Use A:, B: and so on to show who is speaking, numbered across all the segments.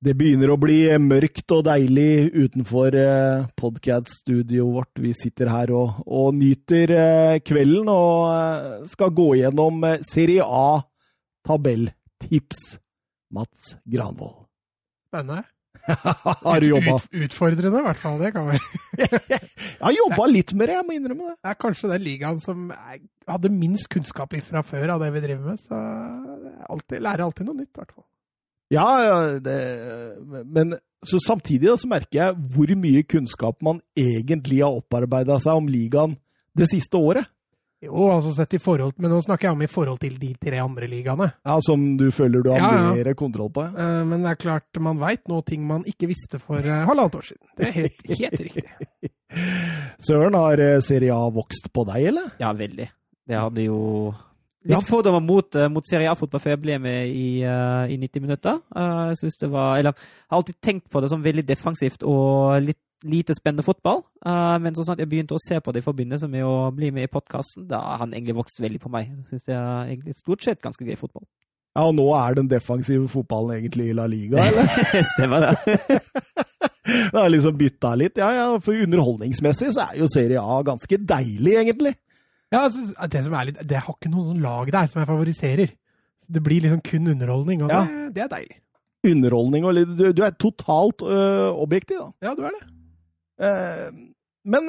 A: Det begynner å bli mørkt og deilig utenfor eh, podkast-studioet vårt. Vi sitter her og, og nyter eh, kvelden og eh, skal gå gjennom eh, Serie A tabelltips. Mats Granvold.
B: Spennende.
A: Har du jobba?
B: Ut, utfordrende, i hvert fall. Det kan vi.
A: Jeg har jobba litt med det, jeg må innrømme det.
B: Det er kanskje den ligaen som jeg hadde minst kunnskap i fra før av det vi driver med. Så jeg alltid, lærer alltid noe nytt, i hvert fall.
A: Ja, ja, det, men så samtidig da, så merker jeg hvor mye kunnskap man egentlig har opparbeida seg om ligaen det siste året.
B: Jo, altså sett i forhold, Men nå snakker jeg om i forhold til de tre andre ligaene.
A: Ja, Som du føler du har
B: Ja, ja.
A: mer kontroll på? Ja.
B: Uh, Men det er klart man veit nå ting man ikke visste for uh, halvannet år siden. Det er helt, helt riktig.
A: Søren, har eh, Serie A vokst på deg, eller?
C: Ja, veldig. Det hadde jo
A: Ja.
C: litt fordommer mot, eh, mot Serie A-fotball før jeg ble med i, uh, i 90 minutter. Eh, jeg det var Eller har alltid tenkt på det som veldig defensivt og litt lite spennende fotball. Uh, men sånn at jeg begynte å se på det i forbindelse med å bli med i podkasten, da har han egentlig vokst veldig på meg. Jeg synes det er egentlig stort sett ganske gøy fotball.
A: Ja, og nå er den defensive fotballen egentlig i La Liga, eller?
C: Stemmer det.
A: Det har liksom bytta litt. Ja, ja, for underholdningsmessig så er jo Serie A ganske deilig, egentlig.
B: Ja, altså, det som er litt Det har ikke noen sånn lag der som jeg favoriserer. Det blir liksom kun underholdning, og
A: Ja.
B: det, det er deilig.
A: Underholdning og Du, du er totalt øh, objektiv, da.
B: Ja, du er det.
A: Eh, men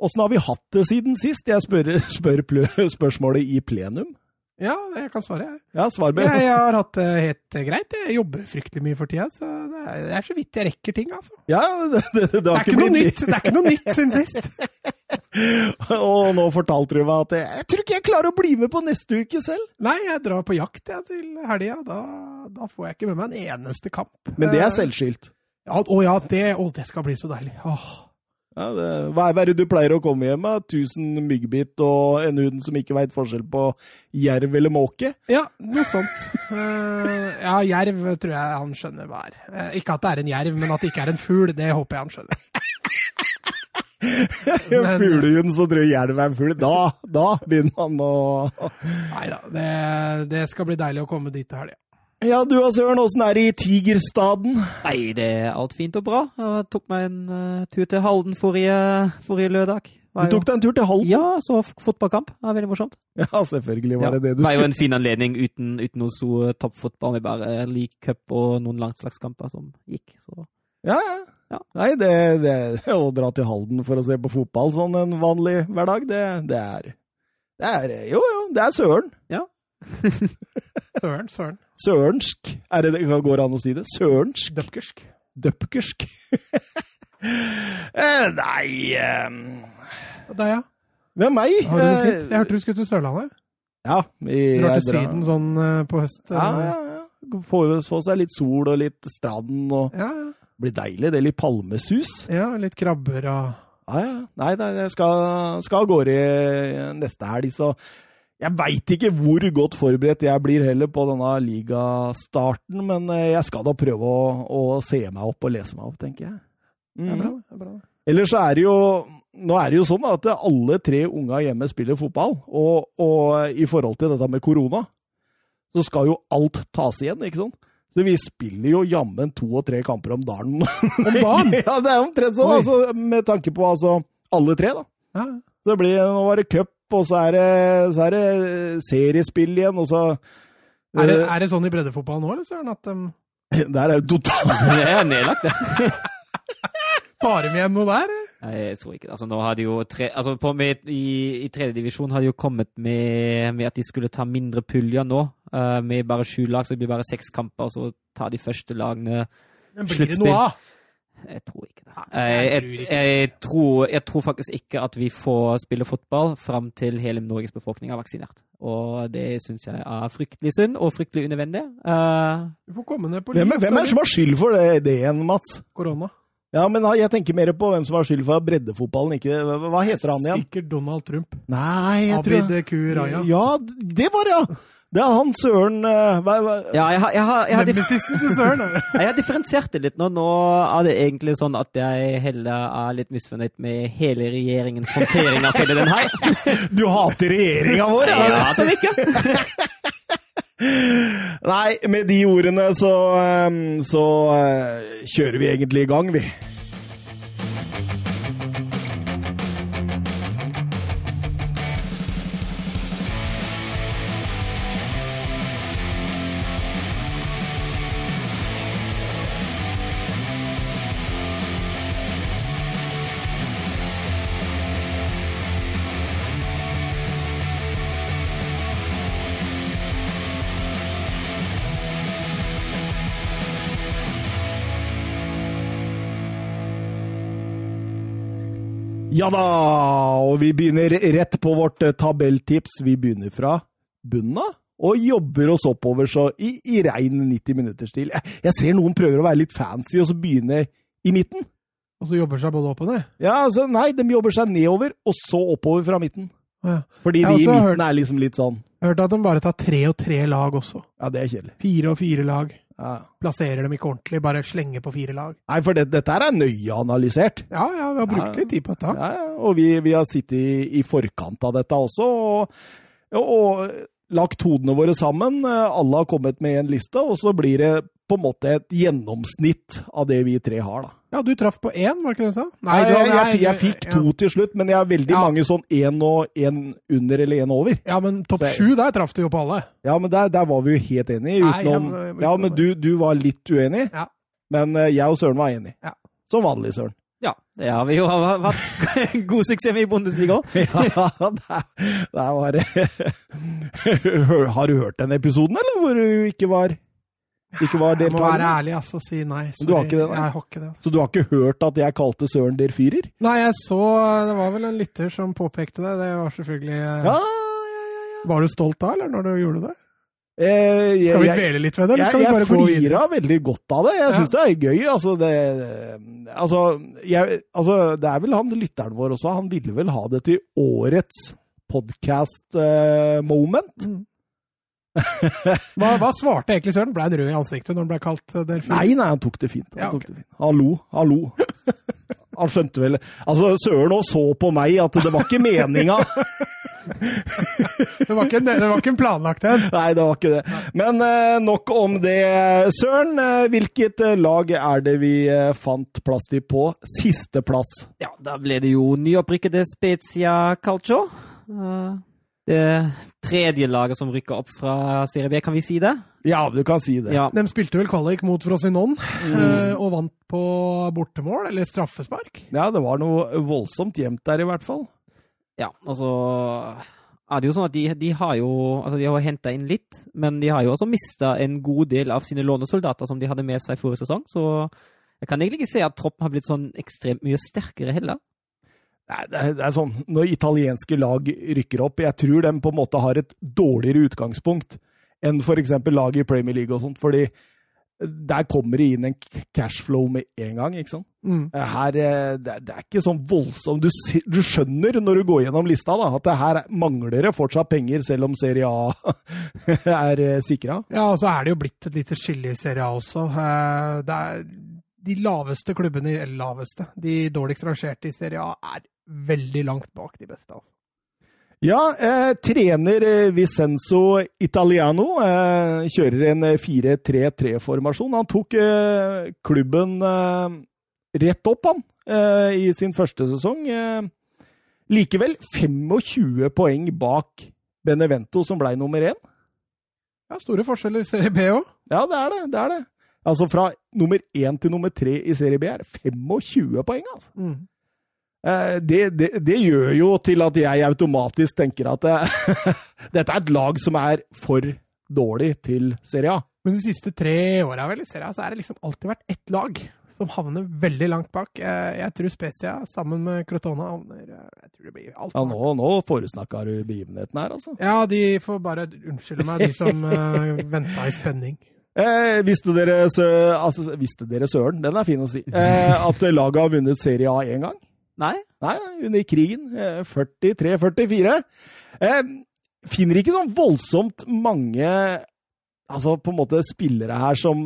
A: åssen har vi hatt det siden sist? Jeg spør, spør plø- spørsmålet i plenum.
B: Ja, jeg kan svare.
A: Ja, svar
B: Jeg, jeg har hatt det helt greit. Jeg jobber fryktelig mye for tida, så det er, det er så vidt jeg rekker ting, altså.
A: Ja, det, det, det,
B: Det er ikke noe nytt Det er ikke noe nytt siden sist.
A: Og nå fortalte du meg at jeg, jeg tror ikke jeg klarer å bli med på neste uke selv.
B: Nei, jeg drar på jakt jeg, til helga. Da, da får jeg ikke med meg en eneste kamp.
A: Men det er
B: Eh,
A: selvskyldt.
B: Ja, å ja, det, å, det skal bli så deilig. Åh.
A: Ja, det, hva er det du pleier å komme hjem med? 1000 myggbit og en hund som ikke veit forskjell på jerv eller måke?
B: Ja, noe sånt. Uh, ja, jerv tror jeg han skjønner hva er. Uh, ikke at det er en jerv, men at det ikke er en fugl, det håper jeg han skjønner. Men-
A: Fuglehund som tror jerv er en fugl. Da, da begynner man å
B: Nei da, det, det skal bli deilig å komme dit til helga.
A: Ja, du og Søren, åssen er det i Tigerstaden?
C: Nei, det er alt fint og bra. Jeg tok meg en uh, tur til Halden forrige, forrige lørdag.
A: Du tok deg en tur til Halden?
C: Ja, så fotballkamp. Det var veldig morsomt.
A: Ja, selvfølgelig var
C: Ja.
A: det det du
C: Det var jo en fin anledning uten, uten noe så toppfotball, med bare league cup og noen langslagskamper som gikk. Så
A: Ja, ja.
C: Ja.
A: Nei, det, det å dra til Halden for å se på fotball sånn en vanlig hverdag, det, det er Det er Jo, jo, det er søren.
B: Søren, søren.
A: Sørensk. Er det det går an å si det? Sørensk?
B: Døpkersk.
A: Døpkersk? eh, nei eh,
B: Og deg, ja?
A: Hvem meg?
B: Har du det fint?
A: Eh,
B: Jeg hørte du skulle til Sørlandet.
A: Ja. Vi,
B: Drar til Syden sånn eh, på høst.
A: Ja, ja, ja. Få, få seg litt sol og litt strand og
B: ja, ja.
A: Det blir deilig. Det er litt palmesus.
B: ja litt krabber og
A: Ja, ja. Nei, nei, jeg skal, skal av gårde neste helg, så jeg veit ikke hvor godt forberedt jeg blir heller på denne ligastarten, men eh, jeg skal da prøve å, å se meg opp og lese meg opp, tenker jeg.
B: Det er bra, det. er bra.
A: Ellers så er det jo Nå er det jo sånn at alle tre unga hjemme spiller fotball, og, og i forhold til dette med korona, så skal jo alt tas igjen, ikke sant? Så vi spiller jo jammen to og tre kamper om dagen.
B: Om dagen?
A: ja, det er omtrent sånn, altså, med tanke på altså, alle tre, da.
B: Ja.
A: Så det blir, nå var det cup, og så er det, så er det seriespill igjen, og så
B: Er, det, er det sånn i breddefotball nå, eller søren, at um,
A: Der er jo totalt
C: det er nedlagt, det.
B: tar de igjen noe der?
C: Nei, jeg tror ikke det. Altså, nå hadde jo tre, altså på med, i, I tredje divisjon hadde de jo kommet med, med at de skulle ta mindre puljer nå. Uh, med bare sju lag, så det blir bare seks kamper. og Så tar de første lagene
B: Men blir det noe av?
C: Jeg tror ikke det.
B: Nei,
C: Jeg,
B: jeg
C: jeg,
B: tror ikke
C: jeg, tror, jeg tror faktisk ikke at vi får spille fotball fram til hele Norges befolkning er vaksinert. Og det syns jeg er fryktelig synd og fryktelig unødvendig. Uh,
B: Du får komme ned på
A: hvem, hvem er det som har skyld for det, det igjen, Mats?
B: Korona.
A: Ja, men jeg tenker mer på hvem som har skyld for breddefotballen, ikke Hva heter han igjen?
B: Sikkert Donald Trump.
A: Nei, jeg tror
B: Abid Q. Raja.
A: Ja, det var det, ja! Det er han søren eh, hva, hva,
C: ja, jeg har, jeg, har, jeg, har
B: Nemesisen til Søren.
C: jeg har differensiert det litt nå. Nå er det egentlig sånn at jeg heller er litt misfornøyd med hele regjeringens håndtering av hele den her.
A: Du hater regjeringa vår, ja?
C: jeg det den ikke.
A: Nei, med de ordene så, eh, så eh, kjører vi egentlig i gang, vi. Ja da, og vi begynner rett på vårt eh, tabelltips. Vi begynner fra bunnen av og jobber oss oppover så i, i rein 90 minutters stil. Jeg, jeg ser noen prøver å være litt fancy og så begynne i midten.
B: Og så jobber seg både opp og ned?
A: Ja, altså, nei, de jobber seg nedover, og så oppover fra midten.
B: Ja.
A: Fordi de i midten
B: hørt-
A: er liksom litt sånn
B: Jeg har hørt at de bare tar tre og tre lag også.
A: Ja, det er kjedelig.
B: Fire og fire lag.
A: Ja.
B: Plasserer dem ikke ordentlig, bare slenger på fire lag.
A: Nei, for det, dette her er nøye analysert.
B: Ja, ja, vi har brukt
A: Ja.
B: litt tid på dette.
A: Ja, og vi, vi har sittet i, i forkant av dette også, og, og, og lagt hodene våre sammen. Alle har kommet med en liste, og så blir det på en måte et gjennomsnitt av det vi tre har, da.
B: Ja, du traff på én, var det ikke det du sa?
A: Nei,
B: du-
A: jeg, jeg, jeg, fikk to til slutt, men jeg har veldig
B: Ja.
A: mange sånn én og én under eller én over.
B: Ja, men topp sju, der traff du jo på alle.
A: Ja, men der, der var vi jo helt enige,
B: Nei, jeg
A: utenom
B: var-
A: Ja, men du, du var litt uenig,
B: Ja.
A: men eh, jeg og Søren var enige.
B: Ja.
A: Som vanlig, Søren.
C: Ja, det har vi jo hatt god suksess med i Bundesliga.
A: Ja, der, der var det Har du hørt den episoden, eller hvor du ikke var ikke var
B: Jeg må være ærlig altså, og si nei.
A: Du har ikke det, nei?
B: Jeg har ikke det.
A: Så du har ikke hørt at jeg kalte Søren der Fyrer?
B: Nei, jeg så Det var vel en lytter som påpekte det. Det var selvfølgelig eh,
A: Ja, ja, ja.
B: Var du stolt da, eller når du gjorde det?
A: Eh, jeg,
B: Skal vi
A: jeg,
B: dvele litt ved det, eller
A: jeg,
B: skal
A: jeg
B: gå videre?
A: flira veldig godt av det. Jeg syns det er gøy. Altså, det, altså, jeg, altså, det er vel han lytteren vår også. Han ville vel ha det til årets podcast-moment.
B: Mm. Hva, hva svarte egentlig Søren? Ble han rød i ansiktet når han ble kalt eh, delfin?
A: Nei, nei, han tok det fint. Han,
B: Ja,
A: tok det fint. han lo. Han lo. Han skjønte vel Altså, Søren òg så på meg at det var ikke meninga.
B: Det var ikke en, det var ikke en planlagt en.
A: Nei, det var ikke det. Men eh, nok om det, Søren. Eh, hvilket lag er det vi fant plass til på sisteplass?
C: Ja, da ble det jo nyopprykkede Spezia Calcio. Eh, Det tredje laget som rykker opp fra Serie B, kan vi si det?
A: Ja, du kan si det.
C: Ja.
B: De spilte vel kvalik mot Frosinone
A: Mm.
B: eh, og vant på bortemål, eller straffespark.
A: Ja, det var noe voldsomt gjemt der, i hvert fall.
C: Ja, altså er det jo sånn at de, de har jo altså de har henta inn litt, men de har jo også mista en god del av sine lånesoldater som de hadde med seg forrige sesong. Så jeg kan egentlig ikke se at troppen har blitt sånn ekstremt mye sterkere heller.
A: Nei, det er, det er sånn, Når italienske lag rykker opp, jeg tror de på en måte har et dårligere utgangspunkt enn f.eks. lag i Premier League og sånt. fordi der kommer det inn en cashflow med en gang. ikke sant?
B: Mm.
A: Her, eh, det, er- det ikke sånn voldsomt du, du skjønner når du går gjennom lista da, at det her mangler det fortsatt penger, selv om Serie A er eh, sikra.
B: Ja, og så er det jo blitt et lite skille i Serie A også. Eh, Det er de laveste klubbene, eller laveste, de dårligst rangerte i Serie A, er veldig langt bak de beste. Altså.
A: Ja, eh, trener eh, Vicenzo Italiano eh, kjører en eh, 4-3-3-formasjon. Han tok eh, klubben eh, rett opp, han, eh, i sin første sesong. Eh, likevel 25 poeng bak Benevento, som ble nummer én.
B: Ja, store forskjeller i Serie B òg.
A: Ja, det er det. det er det. Altså fra nummer én til nummer tre i Serie B er det 25 poeng, altså.
B: Mm.
A: Eh, Det, det, det gjør jo til at jeg automatisk tenker at eh, dette er et lag som er for dårlig til Serie A.
B: Men de siste tre åra i Serie A, så er det liksom alltid vært ett lag som havner veldig langt bak. Eh, Jeg tror Spezia sammen med Crotona havner Jeg tror det blir alt.
A: Ja, nå, nå foresnakka du begivenheten her, altså.
B: Ja, de får bare unnskylde meg, de som uh, venta i spenning.
A: Eh, visste, dere, sø, altså, visste dere søren, den er fin å si, eh, at laget har vunnet Serie A én gang?
C: Nei?
A: Nei, under krigen. Eh, 43-44. Eh, finner ikke sånn voldsomt mange altså på en måte spillere her som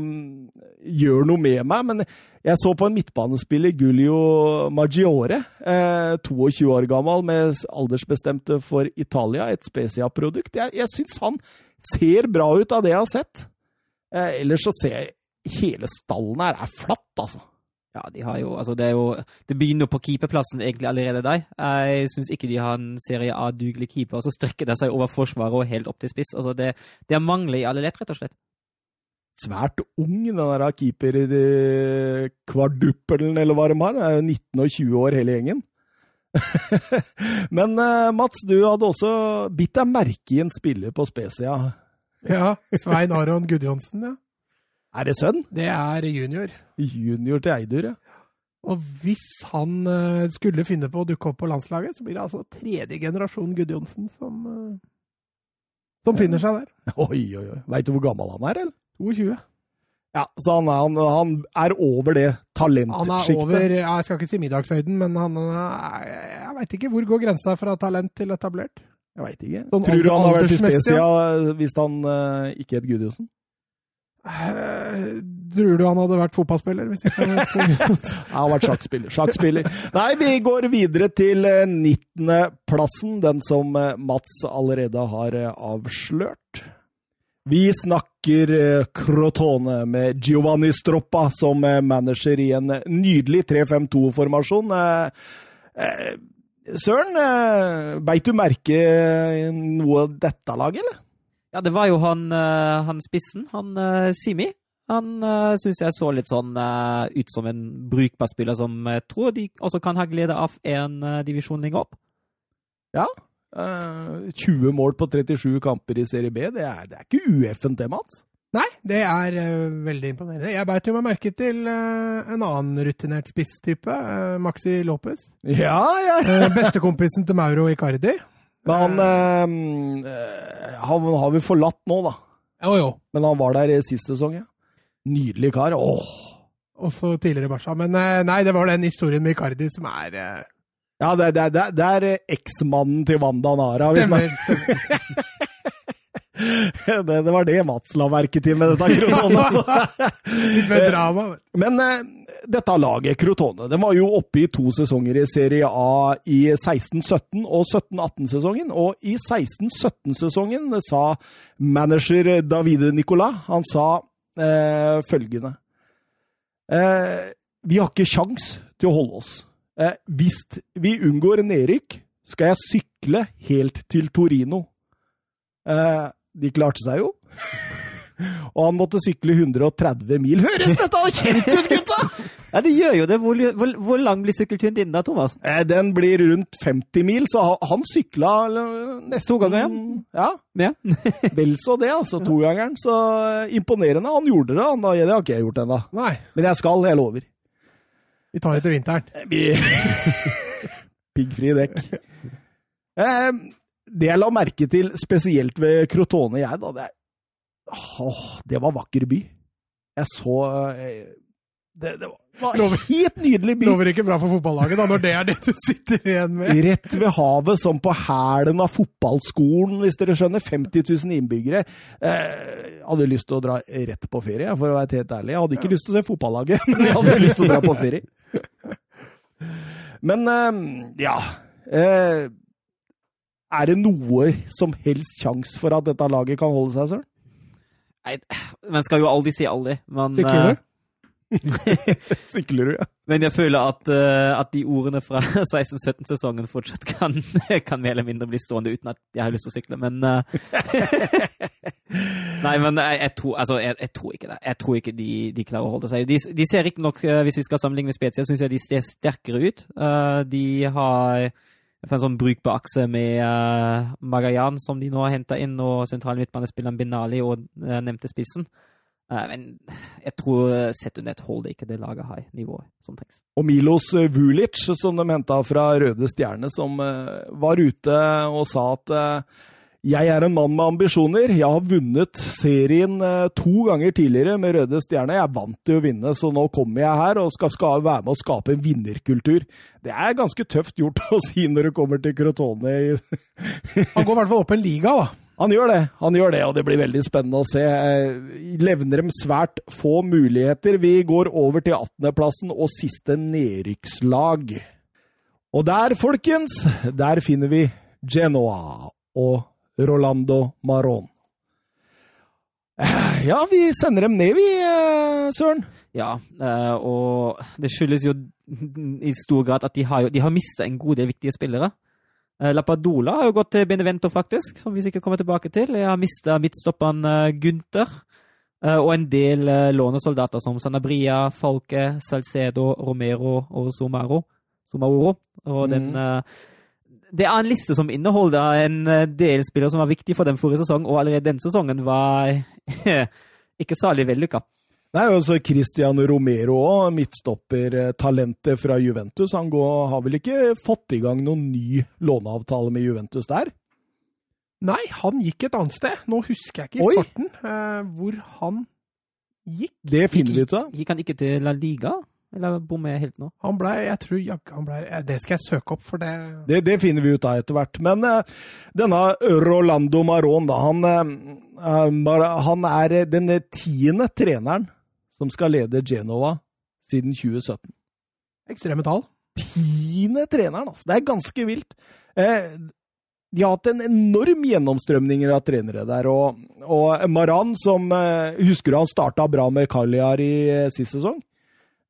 A: gjør noe med meg, men jeg så på en midtbanespiller, Gullio Maggiore, eh, 22 år gammel, med aldersbestemte for Italia, et Specia-produkt. Jeg, jeg syns han Ser bra ut av det jeg har sett. Eh, ellers så ser jeg hele stallen her er flatt, altså.
C: Ja, de har jo Altså, det er jo Det begynner på keeperplassen egentlig allerede der. Jeg syns ikke de har en serie A-dugelig keeper, og så strekker det seg over forsvaret og helt opp til spiss. Altså, det, det er mangler i alle lett, rett og slett.
A: Svært ung, den der keeper-kvarduppelen, eller hva de har. Det er jo 19 og 20 år, hele gjengen. Men uh, Mats, du hadde også bitt deg merke i en spiller på Specia.
B: Ja. Svein Aron Gudjonsen, ja.
A: Er det sønn?
B: Det er junior.
A: Junior til Eidur, ja.
B: Og hvis han uh, skulle finne på å dukke opp på landslaget, så blir det altså tredje generasjon Gudjonsen som, uh, som finner seg der.
A: Oi, oi, oi. Veit du hvor gammel han er, eller?
B: 22.
A: Ja, så han er, han, han er over det
B: Han er
A: talentsjiktet.
B: over Jeg skal ikke si middagshøyden, men han er, Jeg veit ikke. Hvor går grensa fra talent til etablert?
A: Jeg veit ikke.
B: Sånn
A: Tror du han har vært i spesia hvis han uh, ikke het Gudjosen?
B: Eh, tror du han hadde vært fotballspiller? Hvis ikke hadde vært
A: Han har vært sjakkspiller. Sjakkspiller. Nei, vi går videre til eh, 19.-plassen, den som eh, Mats allerede har eh, avslørt. Vi snakker eh, Crotone med Giovanni Stroppa som eh, manager i en nydelig 3-5-2-formasjon. Eh, eh, Søren, eh, beit du merke noe av dette laget, eller?
C: Ja, det var jo han, eh, han spissen, han uh, Simi. Han uh, syns jeg så litt sånn eh, ut som en brukbar spiller som jeg tror de også kan ha glede av en divisjon lenger opp.
A: Ja. Eh, 20 mål på 37 kamper i Serie B, det er, det er ikke ueffent det, Mats?
B: Nei, det er uh, veldig imponerende. Jeg beit meg merke til uh, en annen rutinert spisstype, uh, Maxi Lopez.
A: Ja, ja.
B: Uh, Bestekompisen til Mauro Icardi.
A: Men han, eh, han har vi forlatt nå, da.
B: Jo, jo.
A: Men han var der i sist sesong, ja. Nydelig kar. Åh.
B: Også tidligere Barca. Men eh, nei, det var den historien med Icardi som er eh,
A: Ja, det, det, det, det er eksmannen til Wanda Nara.
B: Stemmer. stemmer.
A: det, det var det Mats la merke til med dette Crotone. altså.
B: Litt mer drama.
A: Men eh, dette laget, Crotone, den var jo oppe i to sesonger i Serie A i 16-17 og 17-18-sesongen. Og i 16-17-sesongen sa manager Davide Nicolas han sa eh, følgende eh, Vi har ikke sjans til å holde oss. Eh, hvis vi unngår nedrykk, skal jeg sykle helt til Torino. Eh, de klarte seg jo. Og han måtte sykle 130 mil. Høres dette kjent ut, gutta?!
C: Ja, det gjør jo det. Hvor, hvor, hvor lang blir sykkelturen din da, Thomas?
A: Eh, Den blir rundt 50 mil, så han- sykla nesten
C: To ganger,
A: Ja,
C: Ja.
A: vel så det, altså. Togangeren. Så eh, imponerende. Han gjorde det, han. da. Det har ikke jeg gjort ennå. Men jeg skal, jeg lover.
B: vi tar det til vinteren.
A: Piggfrie dekk. Eh, det jeg la merke til spesielt ved Crotone, jeg, da, det, åh, det var vakker by. Jeg så eh, Det, det var
B: en
A: helt nydelig by.
B: Lover ikke bra for fotballaget da, når det er det du sitter igjen med.
A: Rett ved havet, som på hælen av fotballskolen, hvis dere skjønner. 50 000 innbyggere. Eh, jeg hadde lyst til å dra rett på ferie, for å være helt ærlig. Jeg hadde ikke lyst til å se fotballaget, men jeg hadde lyst til å dra på ferie. Men eh, ja eh, Er det noe som helst sjanse for at dette laget kan holde seg, Søren?
C: Nei, man skal jo aldri si aldri, men,
B: Sykler du?
C: eh,
A: Sykler du, ja?
C: men jeg føler at, eh, at de ordene fra 16-17-sesongen fortsatt kan, kan mer eller mindre bli stående uten at jeg har lyst til å sykle, men eh, Nei, men jeg, jeg, tror, altså, jeg, jeg tror ikke det. Jeg tror ikke de, de klarer å holde seg. De, de ser riktignok, hvis vi skal sammenligne med Spezia, syns jeg de ser sterkere ut. De har en sånn brukbar akse med uh, Magayan, som de nå har henta inn, og sentrale midtbanespilleren Binali og uh, nevnte spissen. Uh, men jeg tror sett under ikke det laget har nivået som trengs.
A: Og Milos Vulic, som de henta fra Røde Stjerne, som eh, var ute og sa at eh, jeg er en mann med ambisjoner. Jeg har vunnet serien eh, to ganger tidligere med Røde Stjerne. Jeg er vant til å vinne, så nå kommer jeg her og skal, skal være med å skape en vinnerkultur. Det er ganske tøft gjort å si når du kommer til Crotone.
B: Han går i hvert fall opp en liga, da.
A: Han gjør det, han gjør det, og det blir veldig spennende å se. Eh, Levner dem svært få muligheter. Vi går over til 18.-plassen og siste nedrykkslag. Og der, folkens, der finner vi Genoa og Rolando Maron. Eh, Ja, vi sender dem ned, vi, eh, Søren.
C: Ja, eh, og det skyldes jo i stor grad at de har, jo- de har mista en god del viktige spillere. Lapadola har jo gått til Benevento, faktisk, som vi sikkert kommer tilbake til. Jeg har mista midtstopperen Gunther. Og en del lånesoldater som Sanabria, Falke, Salcedo, Romero og Somaro. Somauro. Og den
A: Mm.
C: Eh, Det er en liste som inneholder en eh, del spillere som var viktige for dem forrige sesong, og allerede den sesongen var ikke særlig vellykka.
A: Nei, også Cristiano Romero òg, midtstoppertalentet fra Juventus. Han går, har vel ikke fått i gang noen ny låneavtale med Juventus der?
B: Nei, han gikk et annet sted. Nå husker jeg ikke i farten eh, hvor han gikk.
A: Det finner vi ut av.
C: Gikk han ikke til La Liga? Eller bommer jeg helt nå?
B: Han blei Jeg tror jaggu han blei Det skal jeg søke opp, for det
A: Det, det finner vi ut av etter hvert. Men uh, denne Rolando Maron, da, han, uh, han er den tiende treneren som skal lede Genova siden 2017.
B: Ekstreme tall.
A: Tiende treneren, altså. Det er ganske vilt. Uh, de har hatt en enorm gjennomstrømning av trenere der. Og, og Maran, som Husker du han starta bra med Cagliari eh, sist sesong?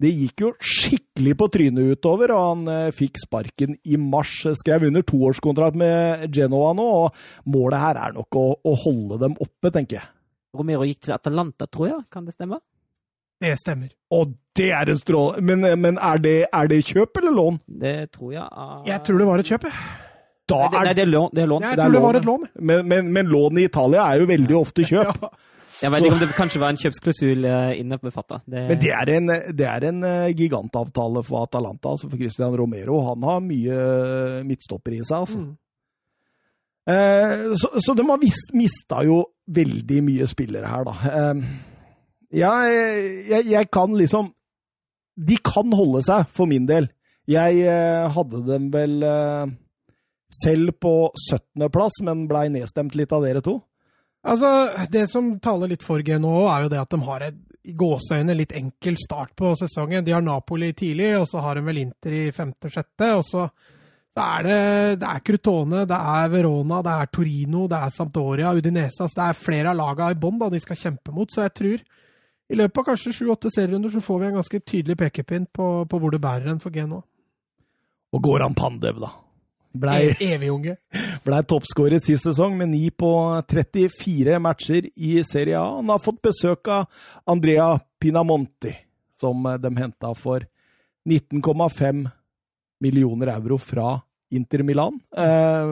A: Det gikk jo skikkelig på trynet utover, og han eh, fikk sparken i mars. Skrev under toårskontrakt med Genoa nå, og målet her er nok å, å holde dem oppe, tenker jeg.
C: Romero gikk til Atalanta, tror jeg. Kan det stemme?
B: Det stemmer.
A: Og det er en stråle... Men, men er, det, er det kjøp eller lån?
C: Det tror jeg er
B: Jeg tror det var et kjøp, jeg.
A: Da
C: Nei, det, nei,
A: er,
C: det er lån. Det er lån.
B: Jeg
A: det er
B: tror det var et lån.
A: men, men, men lån i Italia er jo veldig ofte kjøp.
B: Ja.
C: Jeg vet
A: Så-
C: ikke om det kanskje var en kjøpsklausul eh, inne på fatta. Det,
A: Men det er en, det er en eh, gigantavtale for Atalanta, altså for Christian Romero. Han har mye midtstopper i seg, altså.
B: Mm.
A: Eh, så, så de har vist, mista jo veldig mye spillere her, da. Eh, jeg, jeg, jeg kan liksom De kan holde seg, for min del. Jeg eh, hadde dem vel eh, selv på 17.-plass, men blei nedstemt litt av dere to.
B: Altså, Det som taler litt for GNO, er jo det at de har et i gåseøyne litt enkel start på sesongen. De har Napoli tidlig, og så har de vel Inter i femte-sjette. Og så er det, det er Crutone, det er Verona, det er Torino, det er Sampdoria, Udinese. Altså det er flere av lagene i bånn de skal kjempe mot. Så jeg tror i løpet av kanskje sju-åtte serierunder så får vi en ganske tydelig pekepinn på, på hvor det bærer en for GNO.
A: Og går han Pandev, da. Blei
B: E- Evig-unge.
A: ble toppskårer sist sesong med 9 på 34 matcher i Serie A. Han har fått besøk av Andrea Pinamonti, som de henta for 19,5 millioner euro fra Inter Milan. Eh,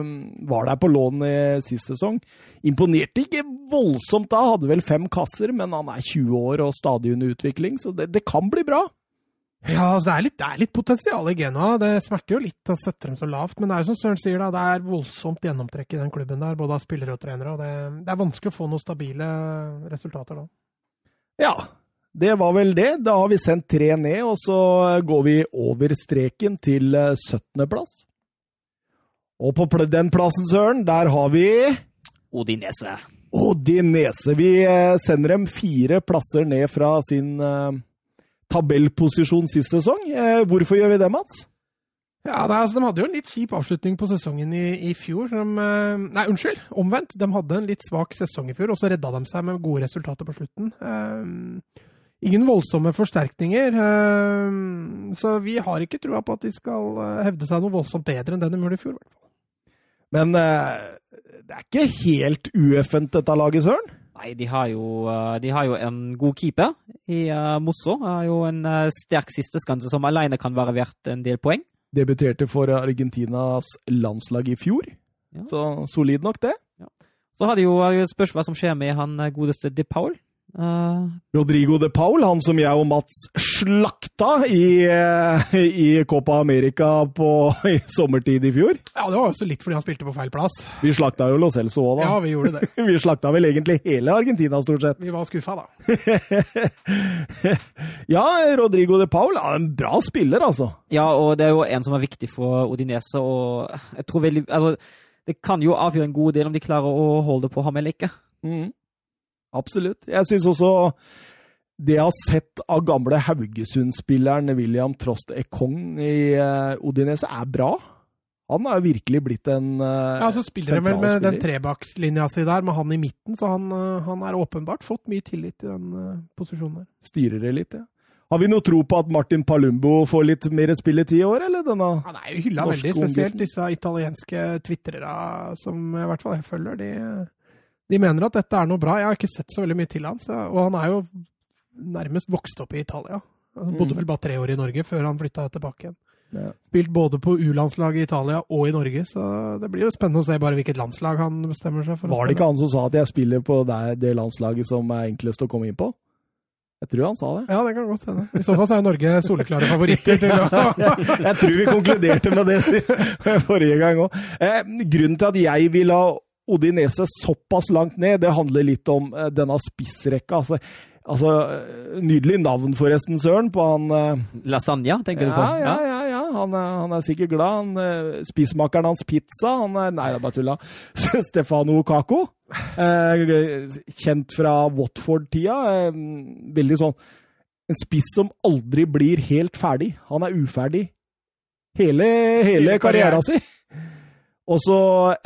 A: var der på lån i sist sesong. Imponerte ikke voldsomt da, hadde vel fem kasser, men han er 20 år og stadig under utvikling, så det, det kan bli bra.
B: Ja, altså det, er litt, det er litt potensial i Genoa. Det smerter jo litt å sette dem så lavt. Men det er jo som Søren sier, da, det er voldsomt gjennomtrekk i den klubben der, både av spillere og trenere. og det, det er vanskelig å få noen stabile resultater da.
A: Ja, det var vel det. Da har vi sendt tre ned, og så går vi over streken til eh, 17.-plass. Og på den plassen, Søren, der har vi
C: Odinese.
A: Odinese. Vi eh, sender dem fire plasser ned fra sin eh, tabellposisjon sist sesong. Eh, hvorfor gjør vi det, Mats?
B: Ja, det er, altså, De hadde jo en litt kjip avslutning på sesongen i, i fjor. Som, eh, nei, unnskyld, omvendt. De hadde en litt svak sesong i fjor, og så redda de seg med gode resultater på slutten. Eh, ingen voldsomme forsterkninger, eh, så vi har ikke trua på at de skal hevde seg noe voldsomt bedre enn det de gjorde i fjor. i hvert fall.
A: Men eh, det er ikke helt ueffent, dette laget, Søren?
C: Nei, de har, jo, eh, de har jo en god keeper i uh, Mosso. Har jo en uh, sterk sisteskanse som alene kan være verdt en del poeng.
A: Debuterte for Argentinas landslag i fjor.
C: Ja.
A: Så solid nok, det.
C: Så har de jo spørsmål som skjer med han godeste De Paul. Eh,
A: Rodrigo de Paul, han som jeg og Mats slakta i, eh, i Copa America på, i sommertid i fjor.
B: Ja, det var også litt fordi han spilte på feil plass.
A: Vi slakta jo Lo Celso òg, da.
B: Ja, vi gjorde det.
A: Vi slakta vel egentlig hele Argentina, stort sett.
B: Vi var skuffa, da.
A: ja, Rodrigo de Paul er en bra spiller, altså.
C: ja, og det er jo en som er viktig for Odinese, og jeg tror veldig Altså, det kan jo avgjøre en god del om de klarer å holde på ham eller ikke.
A: Mm. Absolutt. Jeg syns også det jeg har sett av gamle Haugesund-spilleren William Trost Ekong i eh, Odinese, er bra. Han har virkelig blitt en uh,
B: Ja, så spiller han vel med den trebakslinja si der, med han i midten, så han, uh, han er åpenbart fått mye tillit i den uh, posisjonen der.
A: Styrer det litt, ja. Har vi noe tro på at Martin Palumbo får litt mer spilletid i år, eller denne
B: Han er jo hylla veldig, spesielt disse italienske twitrere som i hvert fall jeg følger. De, de, mener at dette er noe bra. Jeg har ikke sett så veldig mye til hans, og han er jo nærmest vokst opp i Italia. Han bodde mm. vel bare tre år i Norge før han flytta tilbake igjen. Ja. Spilt både på U-landslaget i Italia og i Norge, så det blir jo spennende å se bare hvilket landslag han bestemmer seg for.
A: Var det ikke han som sa at jeg spiller på det, landslaget som er enklest å komme inn på? Jeg tror han sa det.
B: Ja, det kan godt hende. I så fall så er Norge soleklare favoritter. til å...
A: jeg tror vi konkluderte med det forrige gang òg. Eh, grunnen til at jeg vil ha Odinese såpass langt ned, det handler litt om eh, denne spissrekka. Altså, altså, Nydelig navn, forresten, Søren, på han eh...
C: Lasagna, tenker
A: ja,
C: du på?
A: Ja, ja, ja. Han er, han er sikkert glad. Han, eh, Spismakeren hans pizza han er, Nei, det er bare tulla. Stefano Kako. Eh, kjent fra Watford-tida. Eh, veldig sånn En spiss som aldri blir helt ferdig. Han er uferdig hele, hele karrieren sin. Og så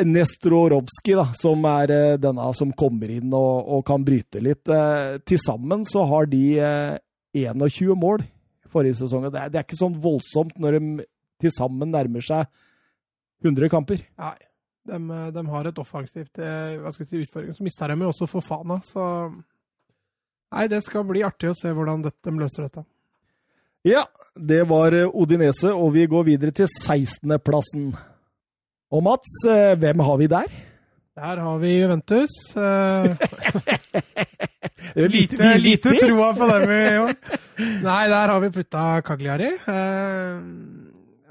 A: Nestrorovskij, da, som er uh, denne som kommer inn og, og kan bryte litt. Uh, Til sammen så har de uh, 21 mål forrige sesong. Det er, det er ikke sånn voldsomt når de til sammen nærmer seg 100 kamper.
B: Nei, de, de har et offensivt eh, hva skal jeg si, utfordring. Så mister de jo også Fofana, så Nei, det skal bli artig å se hvordan de løser dette.
A: Ja, det var eh, Odinese, og vi går videre til 16.-plassen. Og Mats, eh, hvem har vi der?
B: Der har vi Juventus. lite, lite troa på dem i år. Nei, der har vi putta Cagliari. Eh,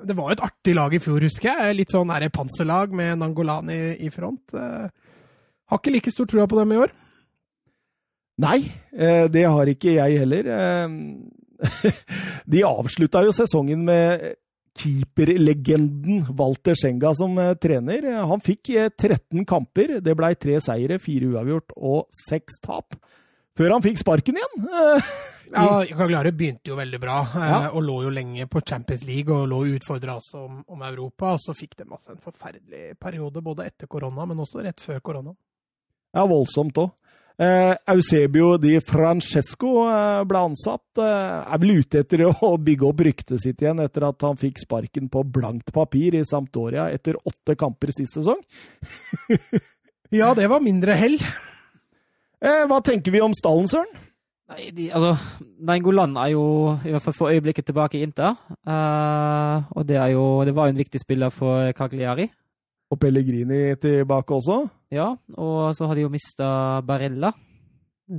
B: det var jo et artig lag i fjor, husker jeg. Litt sånn er panserlag med Nangolani i front. Eh, har ikke like stor troa på dem i år.
A: Nei, eh, det har ikke jeg heller. De avslutta jo sesongen med keeperlegenden Walter Schenga som trener. Han fikk 13 kamper. Det ble tre seire, fire uavgjort og seks tap før han fikk sparken igjen.
B: ja, Caglare begynte jo veldig bra, eh, ja. og lå jo lenge på Champions League og lå utfordra også om, om, Europa. Og så fikk de altså en forferdelig periode både etter korona, men også rett før korona.
A: Ja, voldsomt òg. Eh, Eusebio di Francesco eh, ble ansatt. Eh, er vel ute etter å bygge opp ryktet sitt igjen etter at han fikk sparken på blankt papir i Sampdoria etter åtte kamper sist sesong.
B: ja, det var mindre hell.
A: Eh, hva tenker vi om stallen, Søren?
C: Nei, de, altså, Nainggolan er jo i hvert fall for øyeblikket tilbake i Inter. Uh, og det, jo, det, var jo en viktig spiller for Cagliari.
A: Og Pellegrini tilbake også?
C: Ja, og så har de jo mista Barella,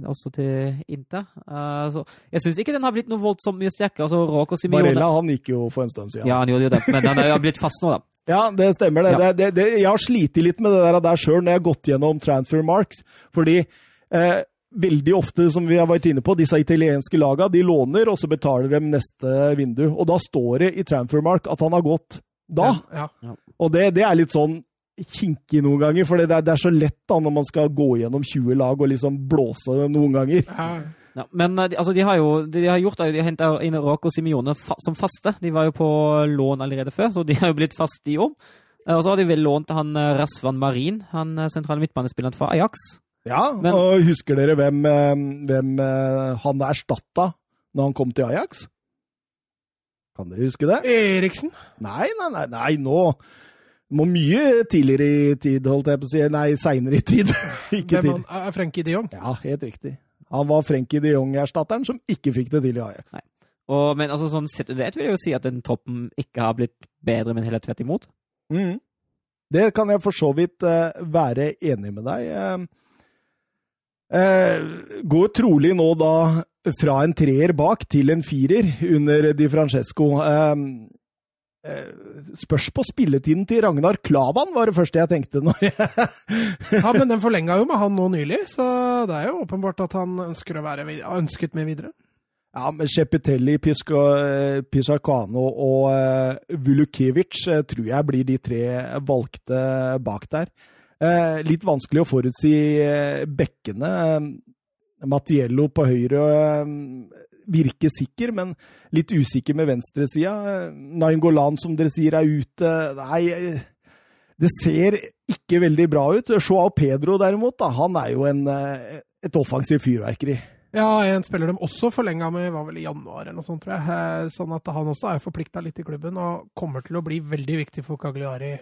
C: også til Inter. Uh, så jeg syns ikke den har blitt noe voldsomt mye sterkere. Altså,
A: Barella han gikk jo for en stund siden.
C: Ja, han gjorde jo det, men han har blitt fast nå, da.
A: Ja, det stemmer. det. Ja. det, det jeg har slitt litt med det der, der sjøl når jeg har gått gjennom transfer marks. fordi Eh, veldig ofte, som vi har vært inne på, disse italienske lagene de låner, og så betaler de neste vindu. Og da står det i Transfermark at han har gått da. Ja, ja. Og det, det, er litt sånn kinkig noen ganger, for det det er, så lett da når man skal gå gjennom 20 lag og liksom blåse noen ganger.
C: Ja, men eh, altså, de har jo de har gjort de har henta inn Rako Simione fa som faste. De var jo på lån allerede før, så de har jo blitt faste i år. Eh, og så har de vel lånt han Rasvan Marin, han sentrale midtbanespilleren fra Ajax.
A: Ja, Men, og husker dere hvem, eh, hvem eh, han erstatta når han kom til Ajax? Kan dere huske det?
B: Eriksen?
A: Nei, nei, nei, nei nå må mye tidligere i tid, holdt jeg på å si. Nei, seinere i tid.
B: ikke Hvem han, er Frenkie de Jong?
A: Ja, helt riktig. Han var Frenkie de Jong-erstatteren som ikke fikk det til i Ajax. Nei.
C: Og, men altså, sånn sett det vil jeg jo si at den toppen ikke har blitt bedre, men heller tvert imot.
A: Mm. Det kan jeg for så vidt uh, være enig med deg. Uh, uh, går trolig nå da fra en treer bak til en firer under Di Francesco. Eh, eh, spørs på spilletiden til Ragnar Klavan, var det første jeg tenkte. når jeg...
B: ja, Men den forlenga jo med han nå nylig, så det er jo åpenbart at han ønsker å være ønsket med videre.
A: Ja, men Cepitelli, Pisacano og uh, Vulukevic tror jeg blir de tre valgte bak der. Eh, litt vanskelig å forutsi eh, bekkene. Mattiello på høyre virker sikker, men litt usikker med venstresida. Nainggolan, som dere sier, er ute. Nei, det ser ikke veldig bra ut. Joao Pedro, derimot, da, han er jo en, et offensivt fyrverkeri.
B: Ja, en spiller de også forlenga med, var vel i januar eller noe sånt, tror jeg. Sånn at han også er forplikta litt i klubben og kommer til å bli veldig viktig for Cagliari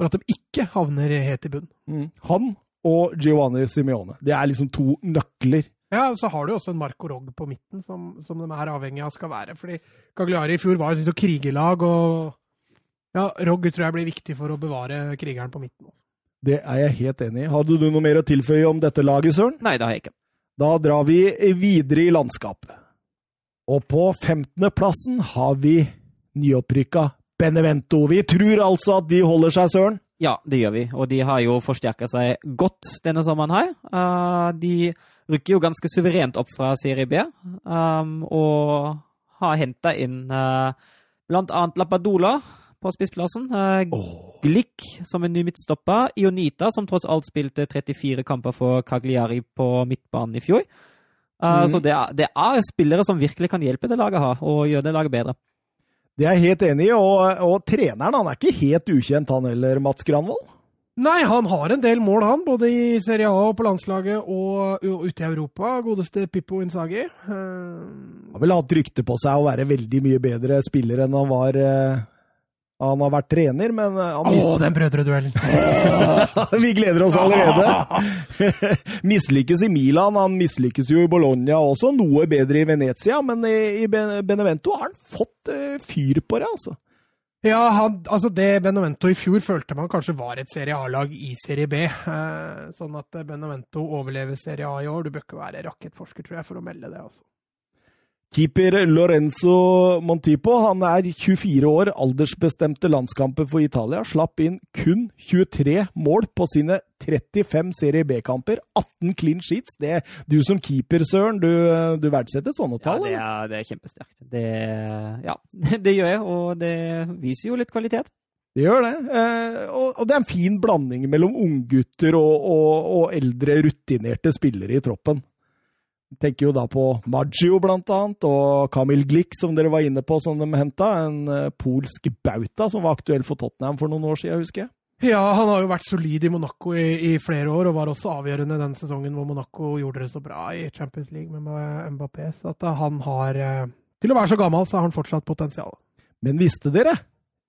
B: for at de ikke havner helt i bunn.
A: Mm. Han og Giovanni Simione. Det er liksom to nøkler.
B: Ja, så har du også en Marco Rogg på midten, som, som de er avhengig av skal være. Fordi Cagliari i fjor var et krigerlag, og ja, Rogg tror jeg blir viktig for å bevare krigeren på midten.
A: Det er jeg helt enig i. Hadde du noe mer å tilføye om dette laget, Søren?
C: Nei, det har jeg ikke.
A: Da drar vi videre i landskapet. Og på 15.-plassen har vi nyopprykka Benevento. Vi tror altså at de holder seg, Søren?
C: Ja, det gjør vi. Og de har jo forsterka seg godt denne sommeren her. Uh, de rykker jo ganske suverent opp fra Serie B, um, og har henta inn uh, blant annet Lappadola på spissplassen. Uh,
A: oh.
C: Glick som en ny midtstopper. Ionita, som tross alt spilte 34 kamper for Cagliari på midtbanen i fjor. Uh, mm. Så det er, det er, spillere som virkelig kan hjelpe det laget her, og gjøre det laget bedre.
A: Det er jeg helt enig i, og, og treneren han er ikke helt ukjent, han heller, Mats Granvold?
B: Nei, han har en del mål, han. Både i Serie A og på landslaget og, ute i Europa. Godeste Pippo Inzaghi. Uh...
A: Han har vel hatt rykte på seg å være veldig mye bedre spiller enn han var uh, han har vært trener, men
B: eh, Å, oh, den brødreduellen!
A: Vi gleder oss allerede! mislykkes i Milan, han mislykkes jo i Bologna også. Noe bedre i Venezia, men i, Benevento har han fått fyr på det, altså.
B: Ja, han, altså det Benovento i fjor følte man kanskje var et Serie A-lag i Serie B. Eh, sånn at Benovento overlever Serie A i år. Du bør ikke være rakettforsker, tror jeg, for å melde det. altså.
A: Keeper Lorenzo Montipo han er 24 år, aldersbestemte landskamper for Italia. Slapp inn kun 23 mål på sine 35 Serie B-kamper. 18 clean sheets. Det, du som keeper, Søren, du, du verdsetter sånne tall?
C: Ja, det er, det er kjempesterkt. Det, ja, det gjør jeg, og det viser jo litt kvalitet.
A: Det gjør det. Eh, og, det er en fin blanding mellom unggutter og, og, og eldre, rutinerte spillere i troppen tenker jo da på Maggio, blant annet, og Kamil Glik, som dere var inne på, som de henta. En uh, polsk bauta som var aktuell for Tottenham for noen år siden, husker jeg.
B: Ja, han har jo vært solid i Monaco i, i, flere år, og var også avgjørende den sesongen hvor Monaco gjorde det så bra i Champions League med Mbappé. Så at han har uh, Til å være så gammel, så har han fortsatt potensial.
A: Men visste dere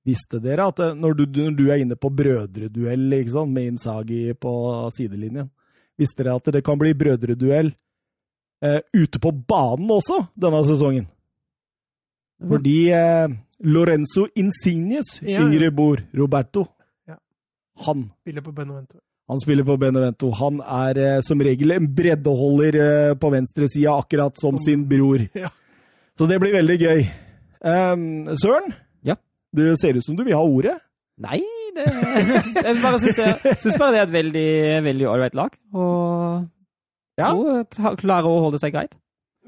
A: Visste dere at eh, når du, når du er inne på brødreduell ikke sant, med Insagi på sidelinjen Visste dere at det kan bli brødreduell ute på banen også denne sesongen. Fordi uh, Lorenzo Insignes, ja, yngre Bor, Roberto, ja. han
B: Spiller på Benevento.
A: Han spiller på Benevento. Han er eh, som regel en breddeholder på venstresida, akkurat som sin bror.
B: Ja.
A: Så det blir veldig gøy. Um, Søren,
C: ja.
A: du ser ut som du vil ha ordet.
C: Nei, det, jeg bare syns, bare det er et veldig ålreit lag. Og ja. Hun klarer å holde seg greit.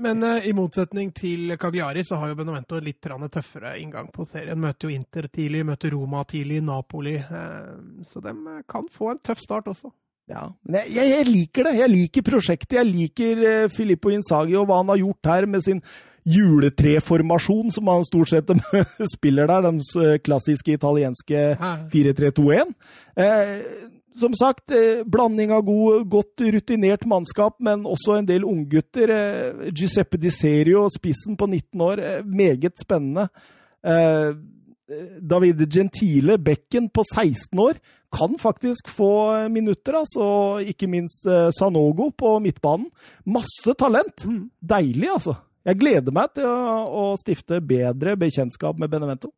B: Men uh, i motsetning til Cagliari så har jo Benovento litt tøffere inngang på serien. Møter jo Inter tidlig, møter Roma tidlig, Napoli. Uh, så de uh, kan få en tøff start også.
A: Ja, men jeg, jeg, jeg, liker det. Jeg liker prosjektet. Jeg liker Filippo Insagi og hva han har gjort her med sin juletreformasjon, som han stort sett spiller der. Den klassiske italienske 4-3-2-1. Eh, som sagt, eh, blanding av god, godt rutinert mannskap, men også en del unggutter. Eh, Giuseppe Di Serio, spissen på 19 år, eh, meget spennende. Davide Gentile, bekken på 16 år, kan faktisk få minutter. altså, Ikke minst Sanogo på midtbanen. Masse talent. Mm. Deilig, altså. Jeg gleder meg til å, å stifte bedre bekjentskap med Benevento.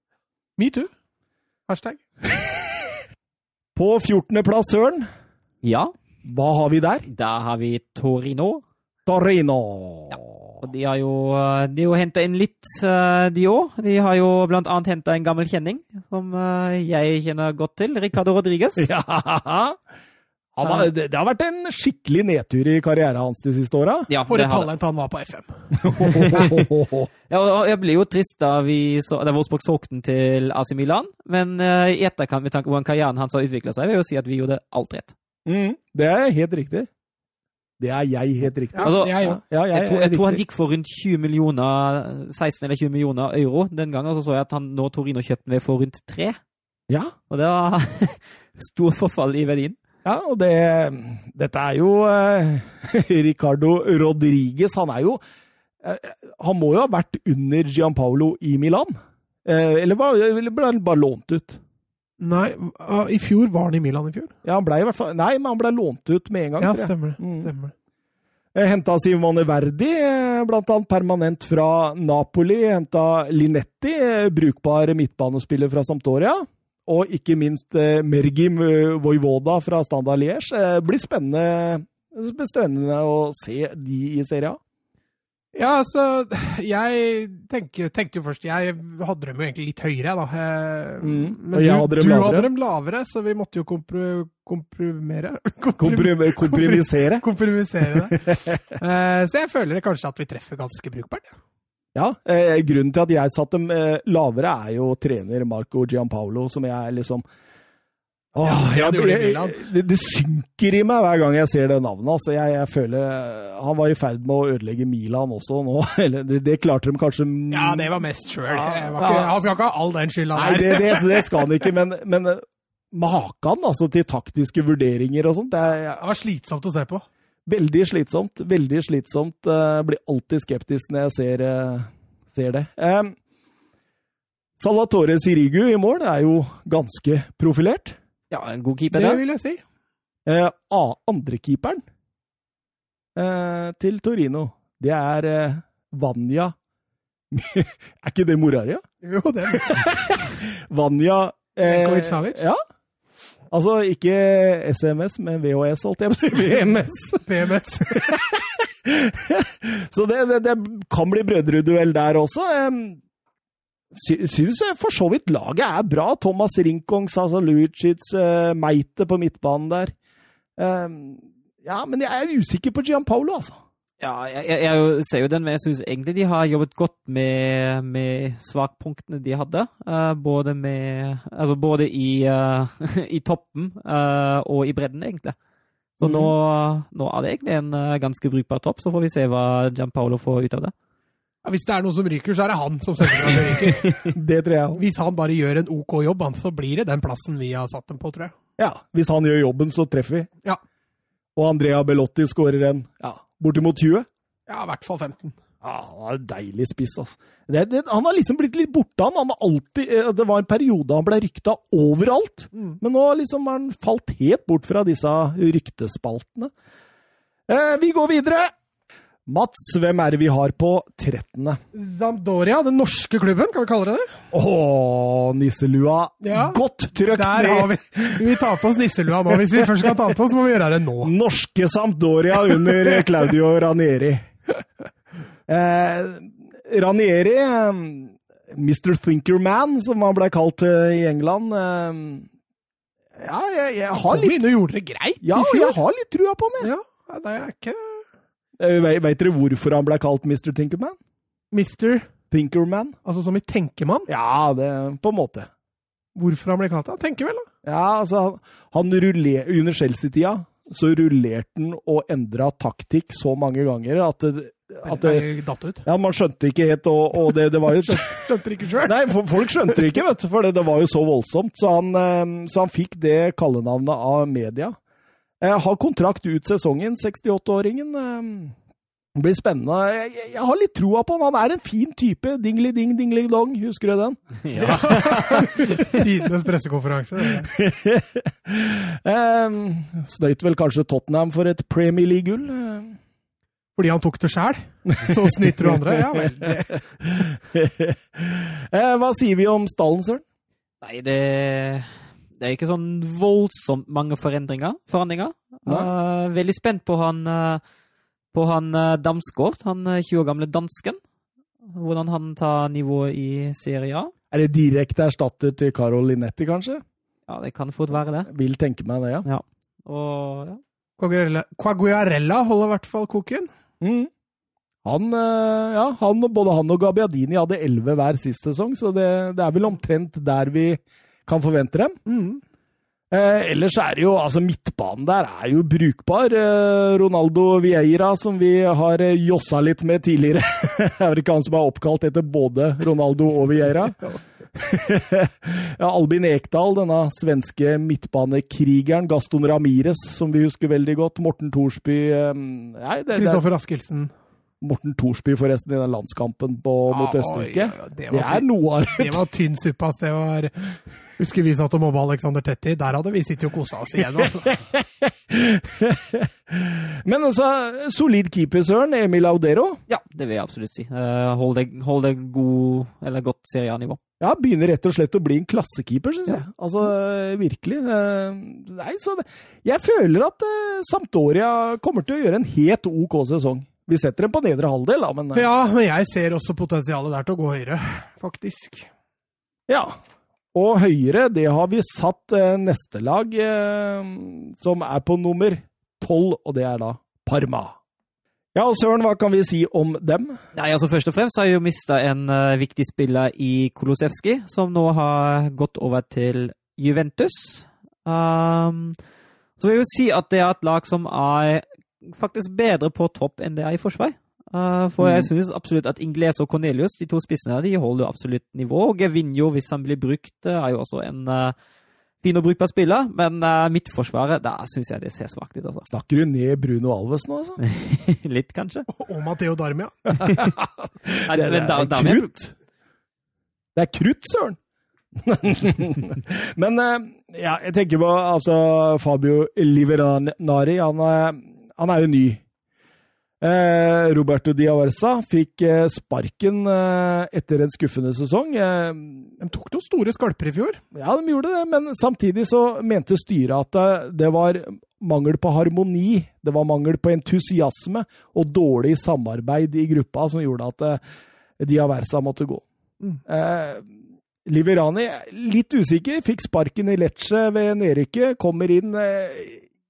B: Metoo. Hashtag.
A: På 14.-plass, Søren.
C: Ja.
A: Hva har vi der?
C: Da har vi Torino.
A: Torino.
C: Ja. Og de har jo, eh, de jo henta inn litt, eh, de òg. De har jo blant annet henta en gammel kjenning som eh, jeg kjenner godt til. Ricardo Rodriguez.
A: Ja. Har, det, har vært en skikkelig nedtur i karrieren hans de siste åra.
B: Ja, For et talent han var på FM!
C: ja, jeg ble jo trist da vi så, da Wolfsburg solgte den til AC Milan, men uh, i etterkant, med tanke på hvordan karrieren hans har utvikla seg, vil jeg jo si at vi gjorde alt rett.
A: Mm, det er helt riktig. Det er jeg, helt riktig.
B: Ja,
C: Altså,
B: jeg, ja.
A: Ja, jeg,
C: Jeg tror, jeg tror han gikk for rundt 20 millioner, 16 eller 20 millioner euro den gangen, og så så jeg at han nå Torino kjøpte den ved for rundt 3.
A: Ja,
C: Og det var stort forfall i verdien.
A: Ja, og det Dette er jo eh, Ricardo Rodriguez. Han er jo eh, Han må jo ha vært under Gianpaolo i Milan. Eh, eller eller ble han bare lånt ut?
B: Nei, ah, i fjor var han i Milan i fjor.
A: Ja, han ble i hvert fall Nei, men han ble lånt ut med en gang.
B: Ja, stemmer det.
A: Mm.
B: Stemmer det.
A: Henta Simone Verdi, eh, blant annet permanent fra Napoli. Henta Linetti, eh, brukbar midtbanespiller fra Sampdoria. Og ikke minst eh, Mergim eh, Vojvoda fra Standard Liège. Eh, Blir spennende, spennende å se de i Serie A.
B: Ja, altså Jeg tenker, tenkte jo først Jeg hadde dem jo egentlig litt høyere, da.
A: Mm.
B: Men du,
A: hadde
B: du hadde dem lavere, så vi måtte jo komprimere
A: Komprim komprimisere.
B: Kompromisere det. uh, så jeg føler kanskje at vi treffer ganske brukbart. Ja.
A: Ja, eh, Grunnen til at jeg satte dem eh, lavere, er jo trener Marco Gianpaolo, som jeg liksom Åh,
B: Ja,
A: jeg, jeg,
B: jeg,
A: det, det synker i meg hver gang jeg ser det navnet. Altså, jeg, føler eh, Han var i ferd med å ødelegge Milan også nå. Eller, det, det klarte de kanskje
B: ja, det var mest sjøl.
A: Ja,
B: Han skal ikke ha all den skylda
A: Nei,
B: der.
A: det, det, det skal han ikke, men, men eh, maken altså, til taktiske vurderinger og sånt, det
B: Det var slitsomt å se på.
A: Veldig slitsomt. Veldig slitsomt. Jeg blir alltid skeptisk når jeg ser, eh, ser det. Um, Salvatore Sirigu i mål er jo ganske profilert.
C: Ja, en god keeper
B: Det
C: Det
B: vil jeg si.
A: Uh, A- Andrekeeperen uh, til Torino, det er uh, Vanja Er ikke det Moraria?
B: Jo, det
A: Vanja eh,
B: Veljkovic-Savic?
A: Ja. Altså ikke SMS, men VHS, holdt jeg på å si. VMS.
B: PMS.
A: Så det, det, det kan bli brødreduell der også. Syns for så vidt laget er bra. Thomas Rinkong, Sasa Lucic, uh, Meite på midtbanen der. Ja, men jeg er usikker på Gianpaolo, altså.
C: Ja, jeg, jeg, jeg ser jo den, men jeg syns egentlig de har jobbet godt med, med svakpunktene de hadde. Uh, både med Altså både i, uh, i toppen uh, og i bredden, egentlig. Så nå, nå er det egentlig en ganske brukbar topp, så får vi se hva Gianpaolo får ut av det.
B: Ja, hvis det er noen som ryker, så er det han som sørger for at det ryker.
A: Det tror jeg også.
B: Hvis han bare gjør en OK jobb, så blir det den plassen vi har satt dem på, tror jeg.
A: Ja, hvis han gjør jobben, så treffer vi.
B: Ja.
A: Og Andrea Bellotti skårer en ja, bortimot 20.
B: Ja, i hvert fall 15.
A: Ja, han er en deilig spiss, altså. Det, det, han har liksom blitt litt borte, han. han har alltid, eh, det var en periode han ble rykta overalt.
B: Mm.
A: Men nå liksom har han falt helt bort fra disse ryktespaltene. Eh, vi går videre. Mats, hvem er det vi har på 13.?
B: Zamdoria, den norske klubben, kan vi kalle det det?
A: Åh, nisselua.
B: Ja.
A: Godt trøkt
B: Der har vi Vi tar på oss nisselua nå. Hvis vi først skal ta på, oss, må vi gjøre det nå.
A: Norske Zamdoria under Claudio Ranieri. Eh, Ranieri, eh, Mr. Thinkerman, som han ble kalt eh, i England eh, Ja, jeg, jeg har
B: Kom
A: litt
B: inn og gjorde det greit
A: Ja,
B: i fjor.
A: jeg har litt trua på han, jeg.
B: Ja, det er ikke
A: Eh, vet dere hvorfor han ble kalt Mr. Tinkerman?
B: Mr.
A: Tinkerman?
B: altså som i tenkemann.
A: Ja, det på en måte.
B: Hvorfor han ble kalt det? Han tenker vel, da.
A: Ja, altså, han, han ruller, Under Chelsea-tida så rullerte han og endra taktikk så mange ganger at, det- at det,
B: datt ut.
A: Ja, man skjønte ikke helt, og, og det, det var jo
B: Skjønte ikke sjøl.
A: Nei, folk skjønte det ikke, vet du, for det, det var jo så voldsomt. Så han, eh, så han fikk det kallenavnet av media. Eh, har kontrakt ut sesongen, 68-åringen. Eh, det blir spennende. Jeg, jeg, jeg har litt troa på han. Han er en fin type. Dingli-ding, dingli-dong. Husker du den?
C: Ja.
B: Tidenes pressekonferanse.
A: Eh, snøyt vel kanskje Tottenham for et Premier League-gull. Eh,
B: Fordi han tok det sjæl. Så snyter du andre. Ja vel.
A: Eh, hva sier vi om stallen, Søren?
C: Nei, det, det er ikke sånn voldsomt mange forandringer. forandringer. Eh, veldig spent på han, uh, på han uh, Damsgaard, han eh, 20 år gamle dansken. Hvordan han tar nivået i Serie A.
A: Er det direkte erstatter til Carol Linetti, kanskje?
C: Ja, det kan fort være det.
A: Vil tenke meg det, ja.
C: Og ja.
B: Quagliarella Quagliarella holder i hvert fall koken.
A: Mm. Han, ja, han, både han og Gabiadini hadde elleve hver sist sesong, så det, det er vel omtrent der vi kan forvente dem.
B: Mm.
A: Eh, ellers er det jo altså Midtbanen der er jo brukbar. Eh, Ronaldo Vieira, som vi har eh, jossa litt med tidligere. er det ikke han som er oppkalt etter både Ronaldo og Vieira? ja, Albin Ekdal, denne svenske midtbanekrigeren. Gaston Ramires, som vi husker veldig godt. Morten Thorsby
B: eh, Kristoffer Askildsen.
A: Morten Thorsby, forresten, i den landskampen på, mot Østerrike.
B: Oi, det, det, er
A: noe av
B: det var tynn suppe, ass. Det var Husker vi satt og mobba Alexander Tetti. Der hadde vi sittet og kosa oss igjen, altså.
A: Men altså, solid keeper, Søren. Emil Audero?
C: Ja, det vil jeg absolutt si. Uh, hold, det, hold det god, eller godt serienivå.
A: Ja, begynner rett og slett å bli en klassekeeper, syns jeg. Altså, virkelig. Uh, nei, så det, jeg føler at Samtoria Sampdoria kommer til å gjøre en helt OK sesong. Vi setter dem på nedre halvdel, da, men
B: Ja, men jeg ser også potensialet der til å gå høyere, faktisk.
A: Ja, og høyere, det har vi satt eh, neste lag, eh, som er på nummer tolv, og det er da Parma. Ja, og Søren, hva kan vi si om dem?
C: Nei, altså Først og fremst har jeg jo mista en uh, viktig spiller i Kolosevskij, som nå har gått over til Juventus. Um, så vil jeg jo si at det er et lag som er faktisk bedre på topp enn det er i forsvar. Uh, for jeg mm. synes absolutt at Ingles og Cornelius, de to spissene, de holder jo absolutt nivå. Og Gevinjo, hvis han blir brukt, eh, er jo også en uh, fin og brukbar spiller. Men uh, midtforsvaret, da syns jeg det ser svakt ut. Altså.
A: Snakker du ned Bruno Alves nå, altså?
C: Litt, kanskje.
B: Og Matheo Darmia.
A: det, det, det, er krutt! Det er krutt, søren! men ja, jeg tenker på altså Fabio Liveranari. Han, han er jo ny Eh, Roberto Diaversa fikk eh, sparken eh, etter en skuffende sesong.
B: de tok noen store skalper i fjor.
A: Ja, de gjorde det, men samtidig så mente styret at det var mangel på harmoni, det var mangel på entusiasme og dårlig samarbeid i gruppa som gjorde at Diaversa måtte gå. Mm. Liverani, litt usikker, fikk sparken i Lecce ved nedrykket, kommer inn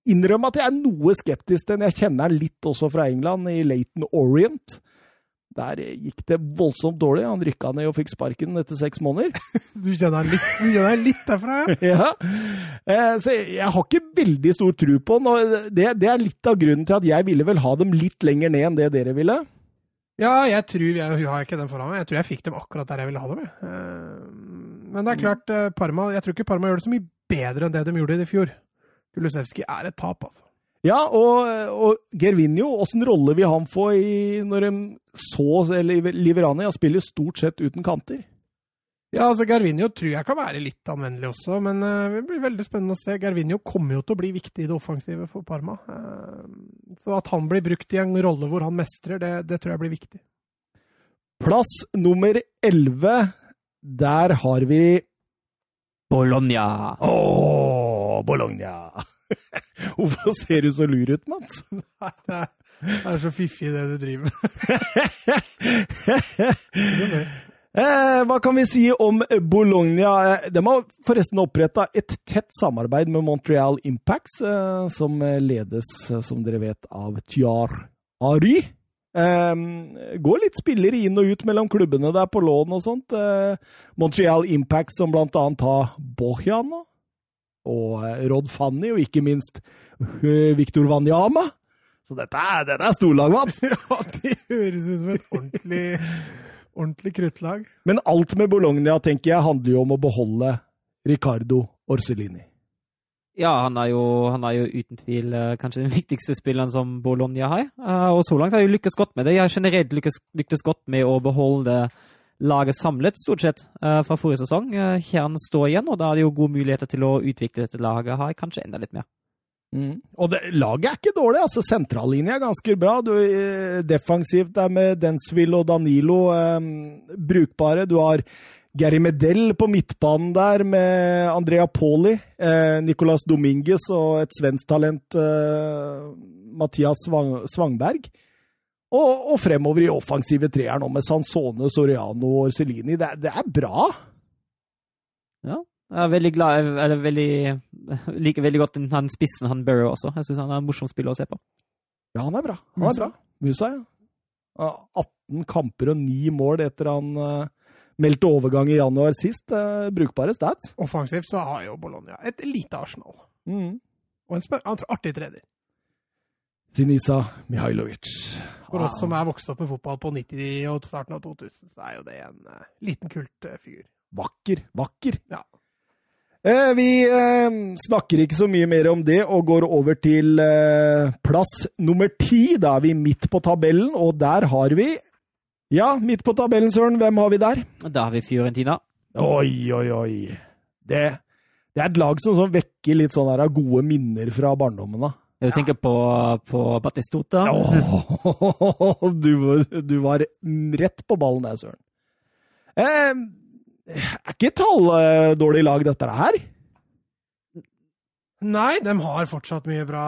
A: innrømme at jeg er noe skeptisk til den. Jeg kjenner den litt også fra England, i Laton Orient. Der gikk det voldsomt dårlig. Han rykka ned og fikk sparken etter seks måneder.
B: Du kjenner litt, kjenner litt derfra,
A: ja? ja. Eh, så jeg, har ikke veldig stor tro på den. Det, det, er litt av grunnen til at jeg ville vel ha dem litt lenger ned enn det dere ville.
B: Ja, jeg tror jeg, jeg har ikke den foran meg. Jeg tror jeg fikk dem akkurat der jeg ville ha dem. Jeg. men det er klart, eh, Parma, jeg tror ikke Parma gjør det så mye bedre enn det de gjorde i fjor. Kulusevski er et tap, altså.
A: Ja, og, og Gervinho, åssen rolle vil han få i, når de så eller Liverani spiller stort sett uten kanter?
B: Ja, altså Gervinho tror jeg kan være litt anvendelig også, men uh, det blir veldig spennende å se. Gervinho kommer jo til å bli viktig i det offensive for Parma. Uh, så at han blir brukt i en rolle hvor han mestrer, det, det tror jeg blir viktig.
A: Plass nummer elleve, der har vi
C: Bologna.
A: Åh! Bologna. Hvorfor ser du så lur ut, Mats?
B: det er så fiffig det du driver
A: med. Eh, hva kan vi si om Bologna? Eh, de har forresten oppretta et tett samarbeid med Montreal Impacts, eh, som ledes, som dere vet, av Tiar Ari. Eh, går litt spillere inn og ut mellom klubbene der på lån og sånt. Montreal Impact som blant annet har Bojan og eh, Rod Fanny, og ikke minst eh, Victor Wanyama. Så dette er, dette er storlag, Mats!
B: ja, det høres ut som et ordentlig, ordentlig kruttlag.
A: Men alt med Bologna tenker jeg, handler jo om å beholde Ricardo Orselini.
C: Ja, han er, jo, han er jo uten tvil uh, kanskje den viktigste spilleren som Bologna har. Og så langt har de lykkes godt med det. De har generelt lykkes, lykkes godt med å beholde laget samlet, stort sett, uh, fra forrige sesong. Uh, Kjernen står igjen, og da er det jo gode muligheter til å utvikle dette laget har kanskje enda litt mer.
A: Mm. Og det, laget er ikke dårlig. altså Sentrallinja er ganske bra. Du, uh, defensivt der med Densville og Danilo eh, brukbare. Du har Gary Medell på midtbanen der med Andrea Pauli, eh, Nicolas Dominguez og et svensk talent, eh, Mathias Svang Svangberg. Og, og, fremover i offensive treer nå med Sansone, Soriano og Orselini. Det, det, er bra!
C: Ja. Jeg er veldig glad eller veldig, liker veldig godt den spissen han Burrow også. Jeg syns han er en morsom spiller å se på.
A: Ja, han er bra. Han er bra. Musa, ja. 18 kamper og 9 mål etter han uh, meldte overgang i januar sist. Eh, brukbare stats.
B: Offensivt så har jo Bologna et lite Arsenal.
A: Mm.
B: Og en spør artig trener.
A: Sinisa Mihailovic.
B: For oss som er vokst opp med fotball på 90- og starten av 2000, så er jo det en uh, liten kultfigur.
A: Vakker, vakker.
B: Ja.
A: Eh, vi eh, snakker ikke så mye mer om det, og går over til eh, plass nummer ti. Da er vi midt på tabellen, og der har vi Ja, midt på tabellen, Søren. Hvem har vi der?
C: Da har vi Fiorentina.
A: Oi, oi, oi. Det, det er et lag som som vekker litt sånne gode minner fra barndommen. da.
C: Du tenker på, på Batistota?
A: Åh, du, var- du var rett på ballen der, Søren. Eh, er ikke et halvdårlig lag, dette her?
B: Nei, de har fortsatt mye bra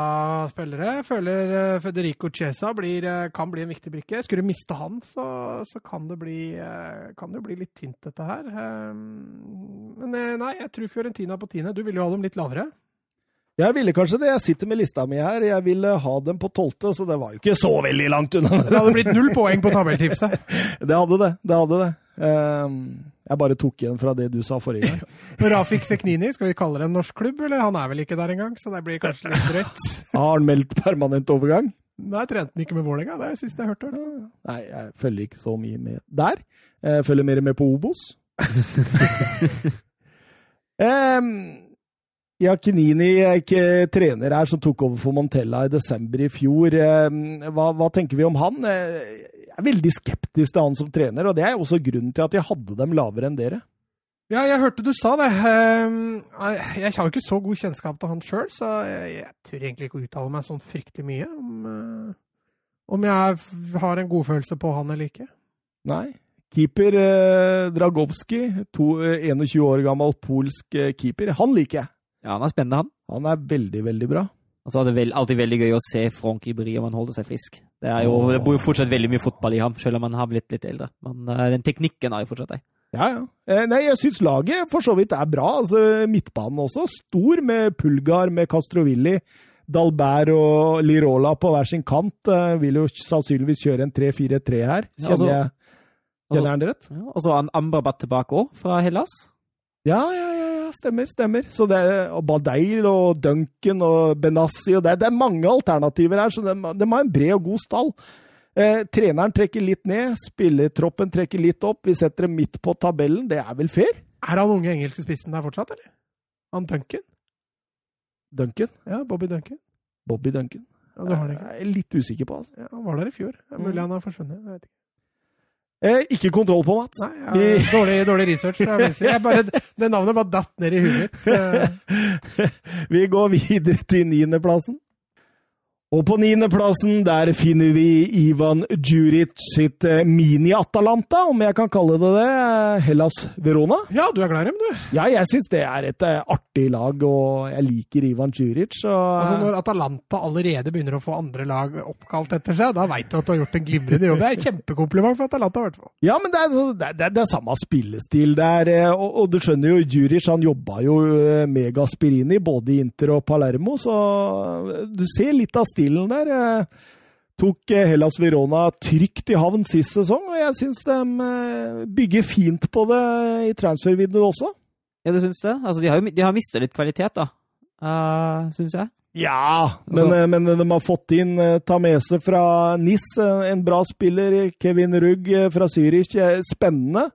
B: spillere. Føler eh, Federico Chiesa blir, eh, kan bli en viktig brikke. Skulle du miste han, så, så kan, det bli, eh, kan det bli litt tynt, dette her. Men eh, nei, jeg tror Fiorentina på tiende. Du ville jo ha dem litt lavere.
A: Jeg ville kanskje det. Jeg sitter med lista mi her. Jeg ville ha dem på tolvte, så det var jo ikke så veldig langt unna.
B: Det hadde blitt null poeng på tabelltipset.
A: Det hadde det. Det hadde det. Eh, jeg bare tok igjen fra det du sa forrige gang.
B: Rafik Seknini, skal vi kalle det en norsk klubb, eller han er vel ikke der engang, så det blir kanskje litt drøyt.
A: Har han meldt permanent overgang?
B: Nei, trente han ikke med Vålerenga, det er det siste jeg hørte.
A: Nei, jeg følger ikke så mye med der. Jeg følger mer med på Obos. um, ja, Kinini er ikke trener her som tok over for Montella i desember i fjor. Hva, hva tenker vi om han? Eh, Jeg er veldig skeptisk til han som trener, og det er også grunnen til at jeg hadde dem lavere enn dere.
B: Ja, jeg hørte du sa det. Ehm, Jeg har jo ikke så god kjennskap til han sjøl, så jeg, tør egentlig ikke å uttale meg sånn fryktelig mye om, eh, om jeg har en godfølelse på han eller ikke.
A: Nei. Keeper eh, Dragowski, eh, 21 år gammel polsk eh, keeper, han liker jeg.
C: Ja, han er spennende, han.
A: Han er veldig, veldig bra.
C: Og så er det alltid veldig gøy å se Frank Ibri om han holder seg frisk. Det, er jo, det bor jo fortsatt veldig mye fotball i ham, selv om han har blitt litt eldre. Men uh, den teknikken har jo fortsatt der.
A: Ja, ja. Eh, Nei, jeg syns laget for så vidt er bra. Altså, midtbanen også. Stor med Pulgar, med Castrovilli. Dalbert og Lirola på hver sin kant. uh, Vil jo sannsynligvis kjøre en 3-4-3 her.
C: Ja, altså-
A: Kjenner jeg
C: altså-
A: Kjenner jeg den rett?
C: Ja, og så har han Amrabat tilbake òg, fra Hellas.
A: Ja, ja, stemmer. stemmer. Så det er Badeil og Duncan og Benassi og det, det er mange alternativer her, så de, de har en bred og god stall. Eh, treneren trekker litt ned, spillertroppen trekker litt opp. Vi setter dem midt på tabellen. Det er vel fair?
B: Er han unge engelske spissen der fortsatt, eller? Han Duncan?
A: Duncan?
B: Ja, Bobby Duncan.
A: Bobby Duncan?
B: Ja, du har det ikke.
A: Jeg er litt usikker på, altså.
B: Ja, han var der i fjor. Mulig
A: Mm.
B: han har forsvunnet. Jeg vet ikke.
A: Eh, ikke kontroll på, Mats.
B: Nei, ja, dårlig, dårlig research. Bare, det navnet bare datt ned i huet mitt. Eh,
A: Vi går videre til niendeplassen. Og på niendeplassen der finner vi Ivan Djuric sitt eh, mini-Atalanta, om jeg kan kalle det det. Hellas Verona.
B: Ja, du er glad i dem, du.
A: Ja, jeg syns det er et eh, artig lag, og jeg liker Ivan Djuric. Så
B: Altså Når Atalanta allerede begynner å få andre lag oppkalt etter seg, da veit du at du har gjort en glimrende jobb. Det er et kjempekompliment for Atalanta, i hvert fall.
A: Ja, men det er, så- det, er, det er samme spillestil der. eh, Og, og du skjønner jo, Djuric han jobba jo med Gasperini både i Inter og Palermo, så du ser litt av stilen der. eh. Tok eh, Hellas Verona trygt i havn sist sesong, og jeg syns de eh, bygger fint på det i transfervinduet også.
C: Ja, du syns det? Altså, de har jo de har mistet litt kvalitet, da. Uh, syns jeg.
A: Ja, men,
C: Altså-
A: men de har fått inn Tamese fra NIS, en bra spiller. Kevin Rugg fra Zürich, spennende.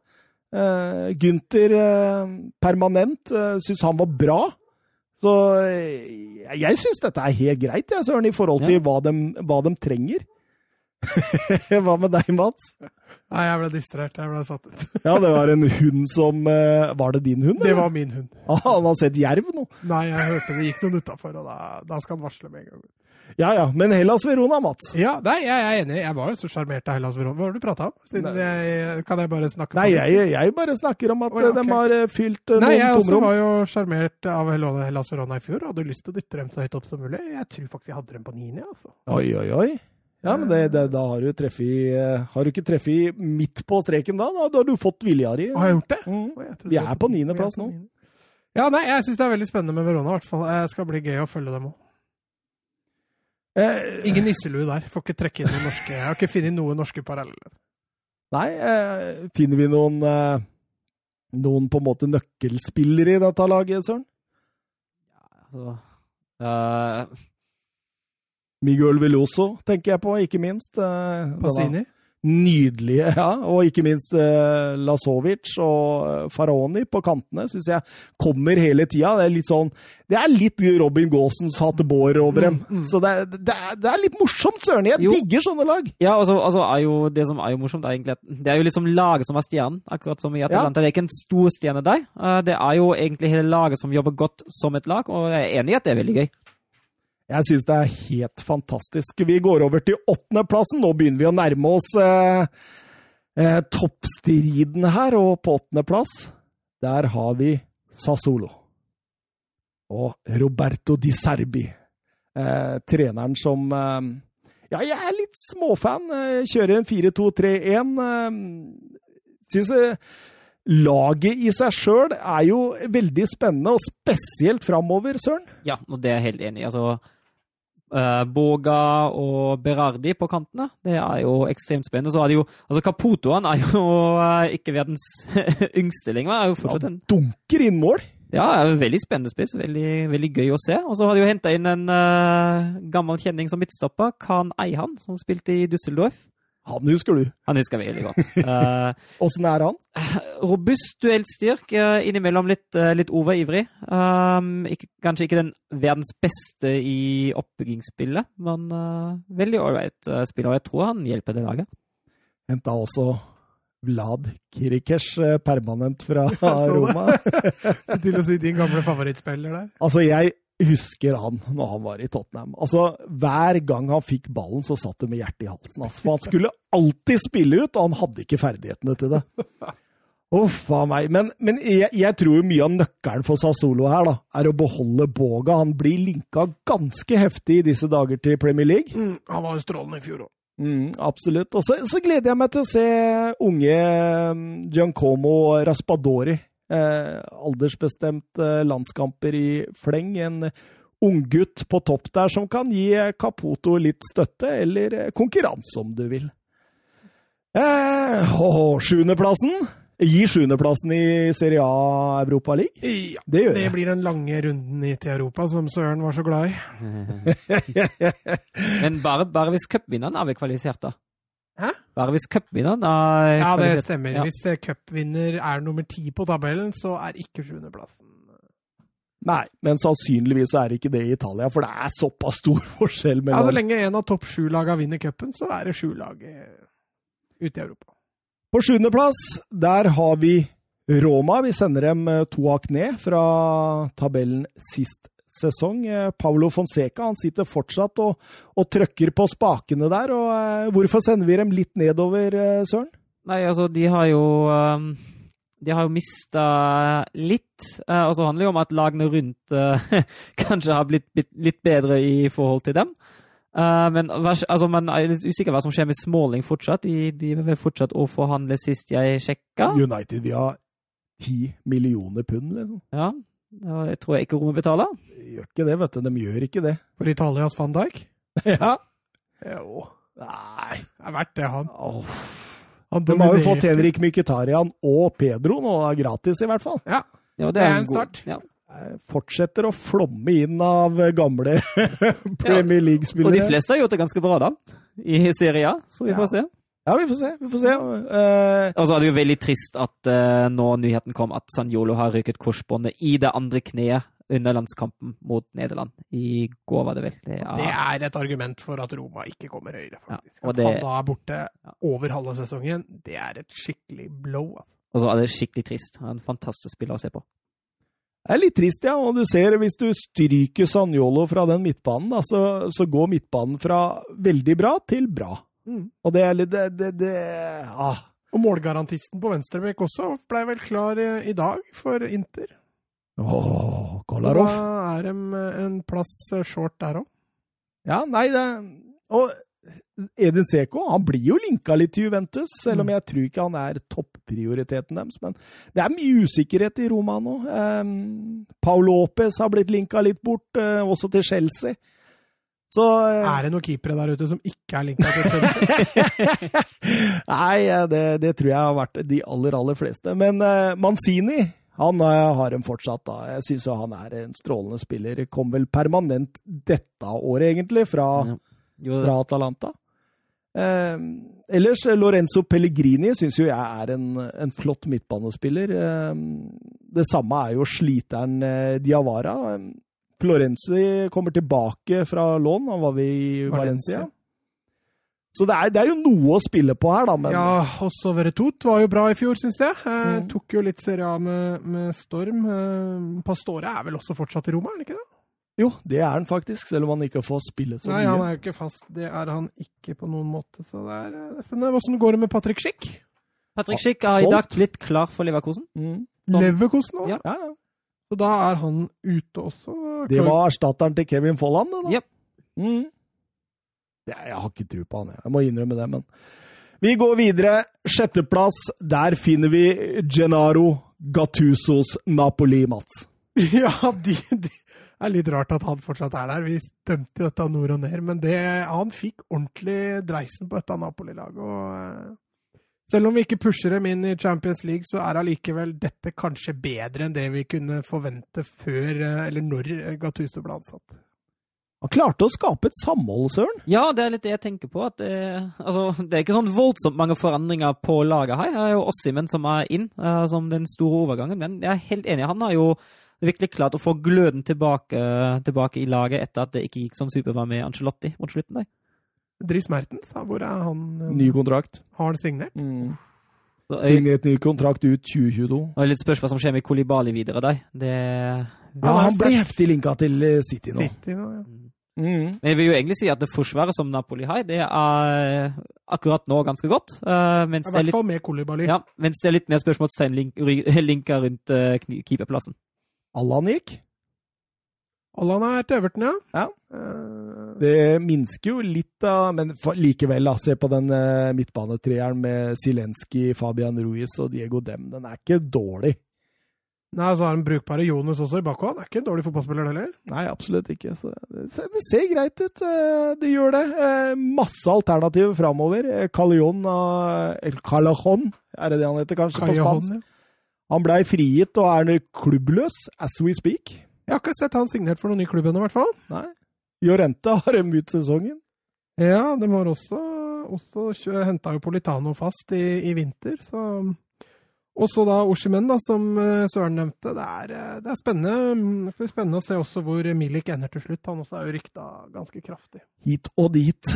A: Uh, Gunther uh, permanent, uh, syns han var bra. Så eh, jeg, syns dette er helt greit, jeg, Søren, i forhold til
C: Ja.
A: hva, de, hva de trenger. hva med deg, Mats?
B: Nei, jeg ble distrahert. Jeg ble satt ut.
A: Ja, det var en hund som eh, Var det din hund?
B: Det var min hund.
A: Ah, han har sett jerv nå?
B: Nei, jeg hørte det gikk noen utafor, og da, da skal han varsle med en gang.
A: Ja ja, men Hellas Verona, Mats.
B: Ja, nei, jeg er enig. Jeg var jo så sjarmert av Hellas Verona. Hva har du prata om? Siden jeg, kan jeg bare snakke
A: Nei,
B: på det?
A: jeg, jeg bare snakker om at
B: oh, ja,
A: okay. de har eh, fylt eh,
B: Nei, jeg
A: tomrom.
B: også
A: tomrom.
B: var jo sjarmert av Hellas Verona i fjor og hadde lyst til å dytte dem så høyt opp som mulig. Jeg tror faktisk jeg hadde dem på niende. Altså.
A: Oi, oi, oi. Ja, men det, det, da har du treffet eh, Har du ikke treffet midt på streken da? Da, har du fått vilja di.
B: Har jeg gjort det?
A: Mm.
B: Jeg
A: Vi er på niendeplass nå.
B: Ja, nei, jeg syns det er veldig spennende med Verona, i hvert fall. Det skal bli gøy å følge dem òg.
A: Eh,
B: Ingen nisselue der. Får ikke trekke inn noen norske Jeg har ikke funnet noen norske paralleller.
A: Nei, eh, finner vi noen eh, noen på en måte nøkkelspillere i dette laget, Søren?
C: Altså, uh,
A: Miguel Veloso tenker jeg på, ikke minst. Uh,
B: Pasini?
A: Nydelige, ja. Og ikke minst eh, Lasovic og Faraoni på kantene syns jeg kommer hele tida. Det er litt sånn Det er litt Robin Gaasens Hateboer over dem. Mm, mm. Så det det, er, det er, litt morsomt, Søren. Jeg jo. digger sånne lag.
C: Ja, altså, altså, er jo det som er jo morsomt, er egentlig at det er jo liksom laget som er stjernen, akkurat som i Atalanta. Ja. Det er ikke en stor stjerne der. det er jo egentlig hele laget som jobber godt som et lag, og jeg er enig i at det er veldig gøy.
A: Jeg syns det er helt fantastisk. Vi går over til åttendeplassen. Nå begynner vi å nærme oss eh, eh, toppstriden her, og på åttendeplass der har vi Sassolo. Og Roberto Di Serbi. Eh, treneren som eh, Ja, jeg er litt småfan. Eh, kjører en 4-2-3-1. Eh, syns laget i seg sjøl er jo veldig spennende, og spesielt framover, Søren.
C: Ja, og det er jeg helt enig i. Altså, Boga og Berardi på kantene. Det er jo ekstremt spennende. Så er det jo Altså, Caputo han er jo uh, ikke verdens yngste lenger. Er jo fortsatt en
A: Dunker inn mål!
C: Ja, er veldig spennende spiss. Veldig, veldig gøy å se. Og så har de jo henta inn en uh, gammel kjenning som midtstopper, Khan Eihan, som spilte i Düsseldorf.
A: Han husker du.
C: Han husker vi veldig godt. Uh,
A: Åssen er han?
C: Robust, duelt styrk, uh, innimellom litt, uh, litt overivrig. Um, ikke, kanskje ikke den verdens beste i oppbyggingsspillet, men uh, veldig ålreit uh, spiller. Og jeg tror han hjelper det laget.
A: Henta også Vlad Kirikers permanent fra Roma.
B: Til å si din gamle favorittspiller der.
A: Altså, jeg husker han når han var i Tottenham. Altså, Hver gang han fikk ballen, så satt det med hjertet i halsen. Altså. For han skulle alltid spille ut, og han hadde ikke ferdighetene til det. Uff a meg. Men, men jeg, jeg, tror mye av nøkkelen for Sassolo her da, er å beholde Boga. Han blir linka ganske heftig i disse dager til Premier League.
B: Mm, han var jo strålende i fjor òg.
A: Mm, absolutt. Og så, så, gleder jeg meg til å se unge mm, Giancomo Raspadori eh, aldersbestemt eh, landskamper i fleng. En unggutt på topp der som kan gi Caputo litt støtte, eller eh, konkurranse, om du vil. Eh, Sjuendeplassen? Gi sjuendeplassen i Serie A Europa League?
B: Ja, det, det blir den lange runden i til Europa som Søren var så glad i.
C: Men bare, bare hvis cupvinneren er vi kvalifisert, da?
B: Hæ?
C: Bare hvis cupvinneren
B: er Ja, det stemmer. Ja. Hvis eh, cupvinner er nummer ti på tabellen, så er ikke sjuendeplassen
A: Nei, men sannsynligvis er det ikke det i Italia, for det er såpass stor forskjell mellom
B: Ja, Så lenge en av topp sju-lagene vinner cupen, så er det sju lag ute i Europa.
A: På sjuendeplass, der har vi Roma. Vi sender dem eh, to hakk ned fra tabellen sist sesong. Eh, Paulo Fonseca han sitter fortsatt og, og trøkker på spakene der. og uh, Hvorfor sender vi dem litt nedover, uh, Søren?
C: Nei, altså, de har jo um, de har jo mista litt. Og så handler det jo om at lagene rundt kanskje har blitt, litt bedre i forhold til dem. men altså, man er litt usikker hva som skjer med Smalling fortsatt. De, de vil fortsatt å forhandle sist jeg sjekka.
A: United de har ti millioner pund, liksom.
C: Ja, det tror jeg ikke rommet betaler.
A: Gjør ikke det, vet du. De gjør ikke det.
B: For Italias van Dijk?
A: ja.
B: Jo. Nei. Det er verdt det, han. Oh.
A: han de har jo fått Henrik Myketarian og Pedro nå, gratis i hvert fall.
B: Ja, ja det, er en start. Ja.
A: Fortsetter å flomme inn av gamle Premier League-spillere.
C: Og de fleste har gjort det ganske bra, da, i Serie A, så vi får se.
A: Ja, vi får se. Vi får se. Uh,
C: og så er det jo veldig trist at uh, nå nyheten kom at Sanjolo har rykket korsbåndet i det andre kneet under landskampen mot Nederland. I går, var det vel.
B: Det, ja. det er et argument for at Roma ikke kommer høyere, faktisk. Ja, det, at han da er borte ja. over halve sesongen, det er et skikkelig blow. Altså.
C: Og så er det skikkelig trist. Han er en fantastisk spiller å se på.
A: Det er litt trist, ja. Og du ser, hvis du stryker Sanjolo fra den midtbanen, da, så, så går midtbanen fra veldig bra til bra. Mm. Og det er litt det, det, det ah.
B: Og målgarantisten på venstrebekk også ble vel klar i, i dag for Inter.
A: Åh, Kolarov.
B: Da er de en plass short der òg.
A: Ja, nei det Og Edin Seko han blir jo linka litt til Juventus, selv om mm. jeg tror ikke han er topprioriteten deres. Men det er mye usikkerhet i Roma nå. Um, Paul Lopez har blitt linka litt bort, uh, også til Chelsea. Så eh,
B: Er det noen keepere der ute som ikke er linka til Chelsea?
A: Nei, eh, det, det tror jeg har vært de aller, aller fleste. Men uh, Manzini han uh, har en fortsatt, da. Jeg syns jo han er en strålende spiller. Kom vel permanent dette året, egentlig, fra,
C: Ja.
A: Fra Atalanta. Eh, ellers, Lorenzo Pellegrini syns jo jeg er en, en flott midtbanespiller. Eh, det samme er jo sliteren eh, Diawara. Florenzi kommer tilbake fra lån, han var vi i Valencia.
B: Valencia.
A: Så det er, det er jo noe å spille på her, da. Men
B: Ja, også Veretout var jo bra i fjor, syns jeg. Eh,
A: Mm.
B: Tok jo litt Serie A med, med storm. Eh, Pastore er vel også fortsatt i Roma, er han ikke det?
A: jo, det er han faktisk, selv om han ikke får spille så
B: Nei, han er jo ikke fast. Det er han ikke på noen måte, så det er, eh, det er spennende. Hvordan går det med Patrick Schick?
C: Patrick Schick har i dag blitt klar for Leverkosen.
A: Mm.
B: Leverkosen òg?
C: Ja.
A: Ja, ja.
B: Så da er han ute også.
A: Det var erstatteren til Kevin Folland, det da.
C: Jep.
A: Mm. Det, jeg har ikke tro på han, jeg. Jeg må innrømme det, men Vi går videre. Sjetteplass. Der finner vi Gennaro Gattusos Napoli, Mats.
B: Ja, de, de er litt rart at han fortsatt er der. Vi stemte jo dette nord og ned, men det, han fikk ordentlig dreisen på dette Napoli-laget. og eh, Selv om vi ikke pusher dem inn i Champions League, så er allikevel dette kanskje bedre enn det vi kunne forvente før, eh, eller når Gattuso ble ansatt.
A: Han klarte å skape et samhold, Søren.
C: Ja, det er litt det jeg tenker på. At det, altså, det er ikke sånn voldsomt mange forandringer på laget her. Det er jo Ossimen som er inn, eh, som den store overgangen. Men jeg er helt enig, han har jo virkelig klart å få gløden tilbake, tilbake i laget etter at det ikke gikk sånn superbra med Ancelotti mot slutten. der.
B: Dries Mertens, da, hvor er han? eh,
A: Ny kontrakt.
B: Har han signert?
A: Mm.
C: Så
A: Signert ny kontrakt ut 2022.
C: og litt spørs hva som skjer med Kolibali videre der. Det,
A: Ja, han ble heftig linka til eh, City nå.
B: City nå, ja.
A: Mm.
C: Men jeg vil jo egentlig si at det forsvaret som Napoli har, det er akkurat nå ganske godt. Uh, mens,
B: I
C: det er
B: hvert
C: litt,
B: fall med Kolibali.
C: ja, mens det er litt mer spørsmålstegn link, linka rundt uh, keeperplassen.
A: Allan gikk.
B: Allan er til Everton, ja.
A: Ja.
B: Eh,
A: Det minsker jo litt, da, men likevel, da, se på den uh, midtbanetreeren med Zelenskyj, Fabian Ruiz og Diego Dem. Den er ikke dårlig.
B: Nei, så har han brukbare Jonas også i bakhånd. Er ikke en dårlig fotballspiller, heller.
A: Nei, absolutt ikke. Så det, ser greit ut. eh, Det gjør det. Eh, Masse alternativer framover. Callejon Eller Callejon, er det det han heter kanskje på spansk? Han blei frigitt og er klubbløs as we speak.
B: Jeg har ikke sett han signert for noen ny klubb ennå, i hvert fall.
A: Nei. Jorente har dem ut sesongen.
B: Ja, de har også, også henta jo Politano fast i, i vinter, så Og så da Oshimen, da, som eh, Søren nevnte. Det er, eh, det er spennende. Mm, Det blir spennende å se også hvor Milik ender til slutt. Han også er jo rykta ganske kraftig.
A: Hit og dit.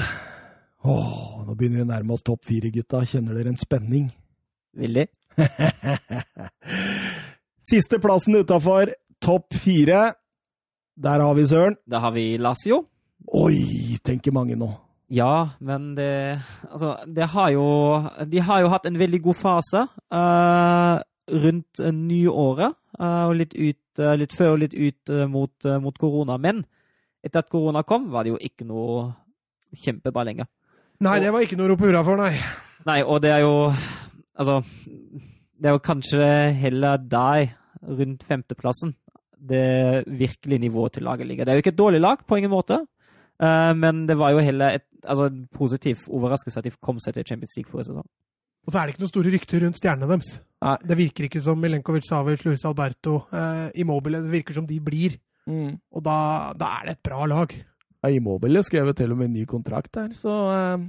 A: Åh, nå begynner vi å nærme oss topp fire, gutta. Kjenner dere en spenning?
C: Veldig.
A: Siste plassen utafor topp fire. Der har vi Søren.
C: Da har vi Lazio.
A: Oi, tenker mange nå.
C: Ja, men det Altså, det har jo De har jo hatt en veldig god fase uh, rundt eh, nyåret. Uh, og litt, ut, uh, litt før og litt ut mot, mot korona. Men etter at korona kom, var det jo ikke noe kjempebra lenger.
B: Nei, det var ikke noe å rope hurra for, nei.
C: Nei, og det er jo Altså, det er jo kanskje heller deg rundt femteplassen, det virkelige nivået til laget ligger. Det er jo ikke et dårlig lag, på ingen måte. eh, men det var jo heller et, altså, en positiv overraskelse at de kom seg til Champions League forrige sesong.
B: Og så er det ikke noen store rykter rundt stjernene deres.
A: Nei.
B: Det virker ikke som Milenkovic, Savic, Luis Alberto, eh, Immobile. Det virker som de blir. Og da, da er det et bra lag.
A: Ja, Immobile skrev til og med en ny kontrakt der, så eh,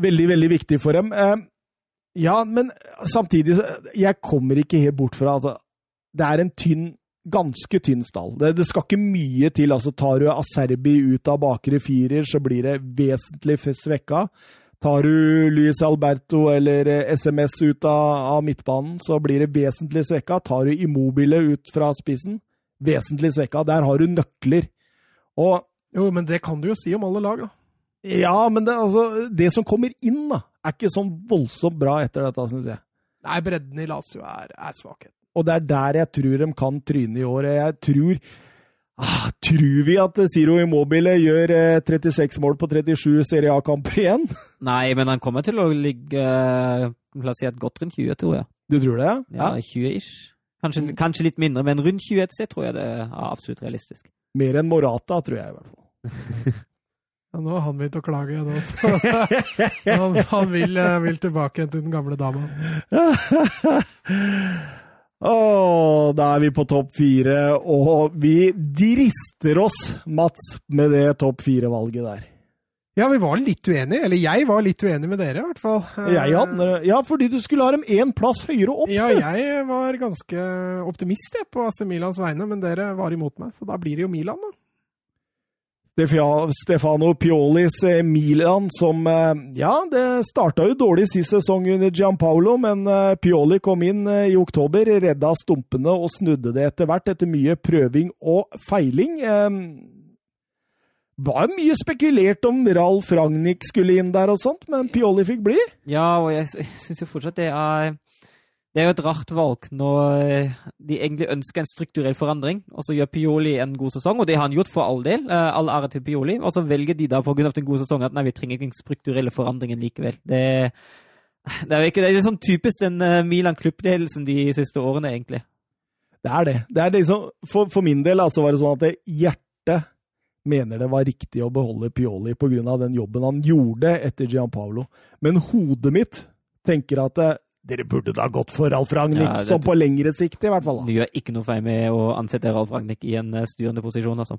A: Veldig, veldig viktig for dem. Eh, ja, men samtidig så Jeg kommer ikke helt bort fra altså, Det er en tynn Ganske tynn stall. Det, det skal ikke mye til. altså Tar du Aserbi ut av bakre firer, så blir det vesentlig svekka. Tar du Luis Alberto eller eh, SMS ut av, av midtbanen, så blir det vesentlig svekka. Tar du Immobile ut fra spissen, vesentlig svekka. Der har du nøkler. Og
B: Jo, men det kan du jo si om alle lag, da.
A: ja, men det, altså, det som kommer inn, da, er ikke sånn voldsomt bra etter dette, syns jeg.
B: Nei, bredden i Lazio er, er svakhet.
A: Og det er der jeg tror de kan tryne i år. Jeg tror ah, Tror vi at Ziro Immobile gjør eh, 36 mål på 37 Serie A-kamper igjen?
C: Nei, men han kommer til å ligge eh, plassert godt rundt 20, tror jeg.
A: Du tror det?
C: Ja, ja 20-ish. Kanskje, kanskje litt mindre, men rundt 20 et sted tror jeg det er absolutt realistisk.
A: Mer enn Morata, tror jeg i hvert fall.
B: Ja, nå har han begynt å klage igjen også. han, han vil, eh, vil, tilbake til den gamle dama.
A: Åh, da er vi på topp fire, og vi drister oss, Mats, med det topp fire-valget der.
B: Ja, vi var litt uenige. Eller jeg var litt uenig med dere, i hvert fall.
A: Jeg hadde, ja, fordi du skulle ha dem én plass høyere opp.
B: Ja, jeg var ganske optimist jeg, på AC Milans vegne, men dere var imot meg. Så da blir det jo Milan, da.
A: Stefano Piolis eh, Milan som eh, Ja, det starta jo dårlig sist sesong under Gianpaolo, men eh, Pioli kom inn i oktober, redda stumpene og snudde det etter hvert, etter mye prøving og feiling Det var mye spekulert om Ralf Ragnhild skulle inn der og sånt, men Pioli fikk bli.
C: Ja, og jeg syns jo fortsatt det er det er jo et rart valg når eh, de egentlig ønsker en strukturell forandring, og så gjør Pioli en god sesong, og det har han gjort for all del, eh, all ære til Pioli, og så velger de da pga. den gode sesongen at nei, vi trenger ikke strukturelle forandringen likevel. Det, det er jo ikke, det er sånn typisk den eh, Milan-klubbledelsen de siste årene, egentlig.
A: Det er det. det, er liksom, for, for min del altså var det sånn at det hjertet mener det var riktig å beholde Pioli pga. den jobben han gjorde etter Gianpaolo. Men hodet mitt tenker at eh, dere burde da gått for Ralf Ragnhild, ja, sånn på lengre sikt i hvert fall.
C: Du gjør ikke noe feil med å ansette Ralf Ragnhild i en eh, styrende posisjon, altså?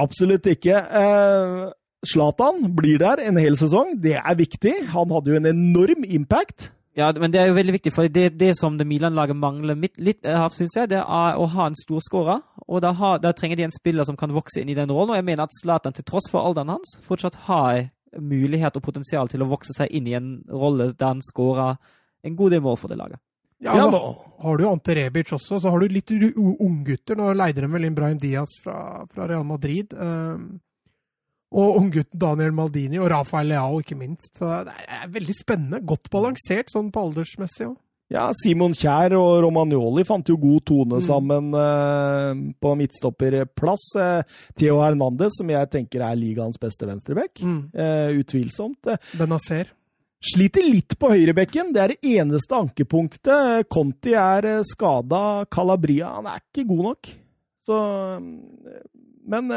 A: Absolutt ikke. Eh, blir der en hel sesong. Det er viktig. Han hadde jo en enorm impact.
C: Ja, men det er jo veldig viktig, for det, det som det Milan-laget mangler litt, eh, synes jeg, det er å ha en stor storskårer. Og da, har, da, trenger de en spiller som kan vokse inn i den rollen. Og jeg mener at Zlatan, til tross for alderen hans, fortsatt har mulighet og potensial til å vokse seg inn i en rolle der han skårer en god del mål for det laget.
B: Ja, ja, nå har du Ante Rebic også, så har du litt unggutter. Nå leide de vel inn Brahim Diaz fra, fra Real Madrid. Um, og unggutten Daniel Maldini og Rafael Leao, ikke minst. Så det er veldig spennende. Godt balansert sånn på aldersmessig òg.
A: Ja, Simon Kjær og Romagnoli fant jo god tone mm. sammen uh, på midtstopperplass. Uh, Theo Hernandez, som jeg tenker er ligaens beste venstreback. Mm. Uh, utvilsomt.
B: Benazer.
A: Sliter litt på høyrebekken. Det er det eneste ankepunktet. Conti er skada. Calabria han er ikke god nok. Så Men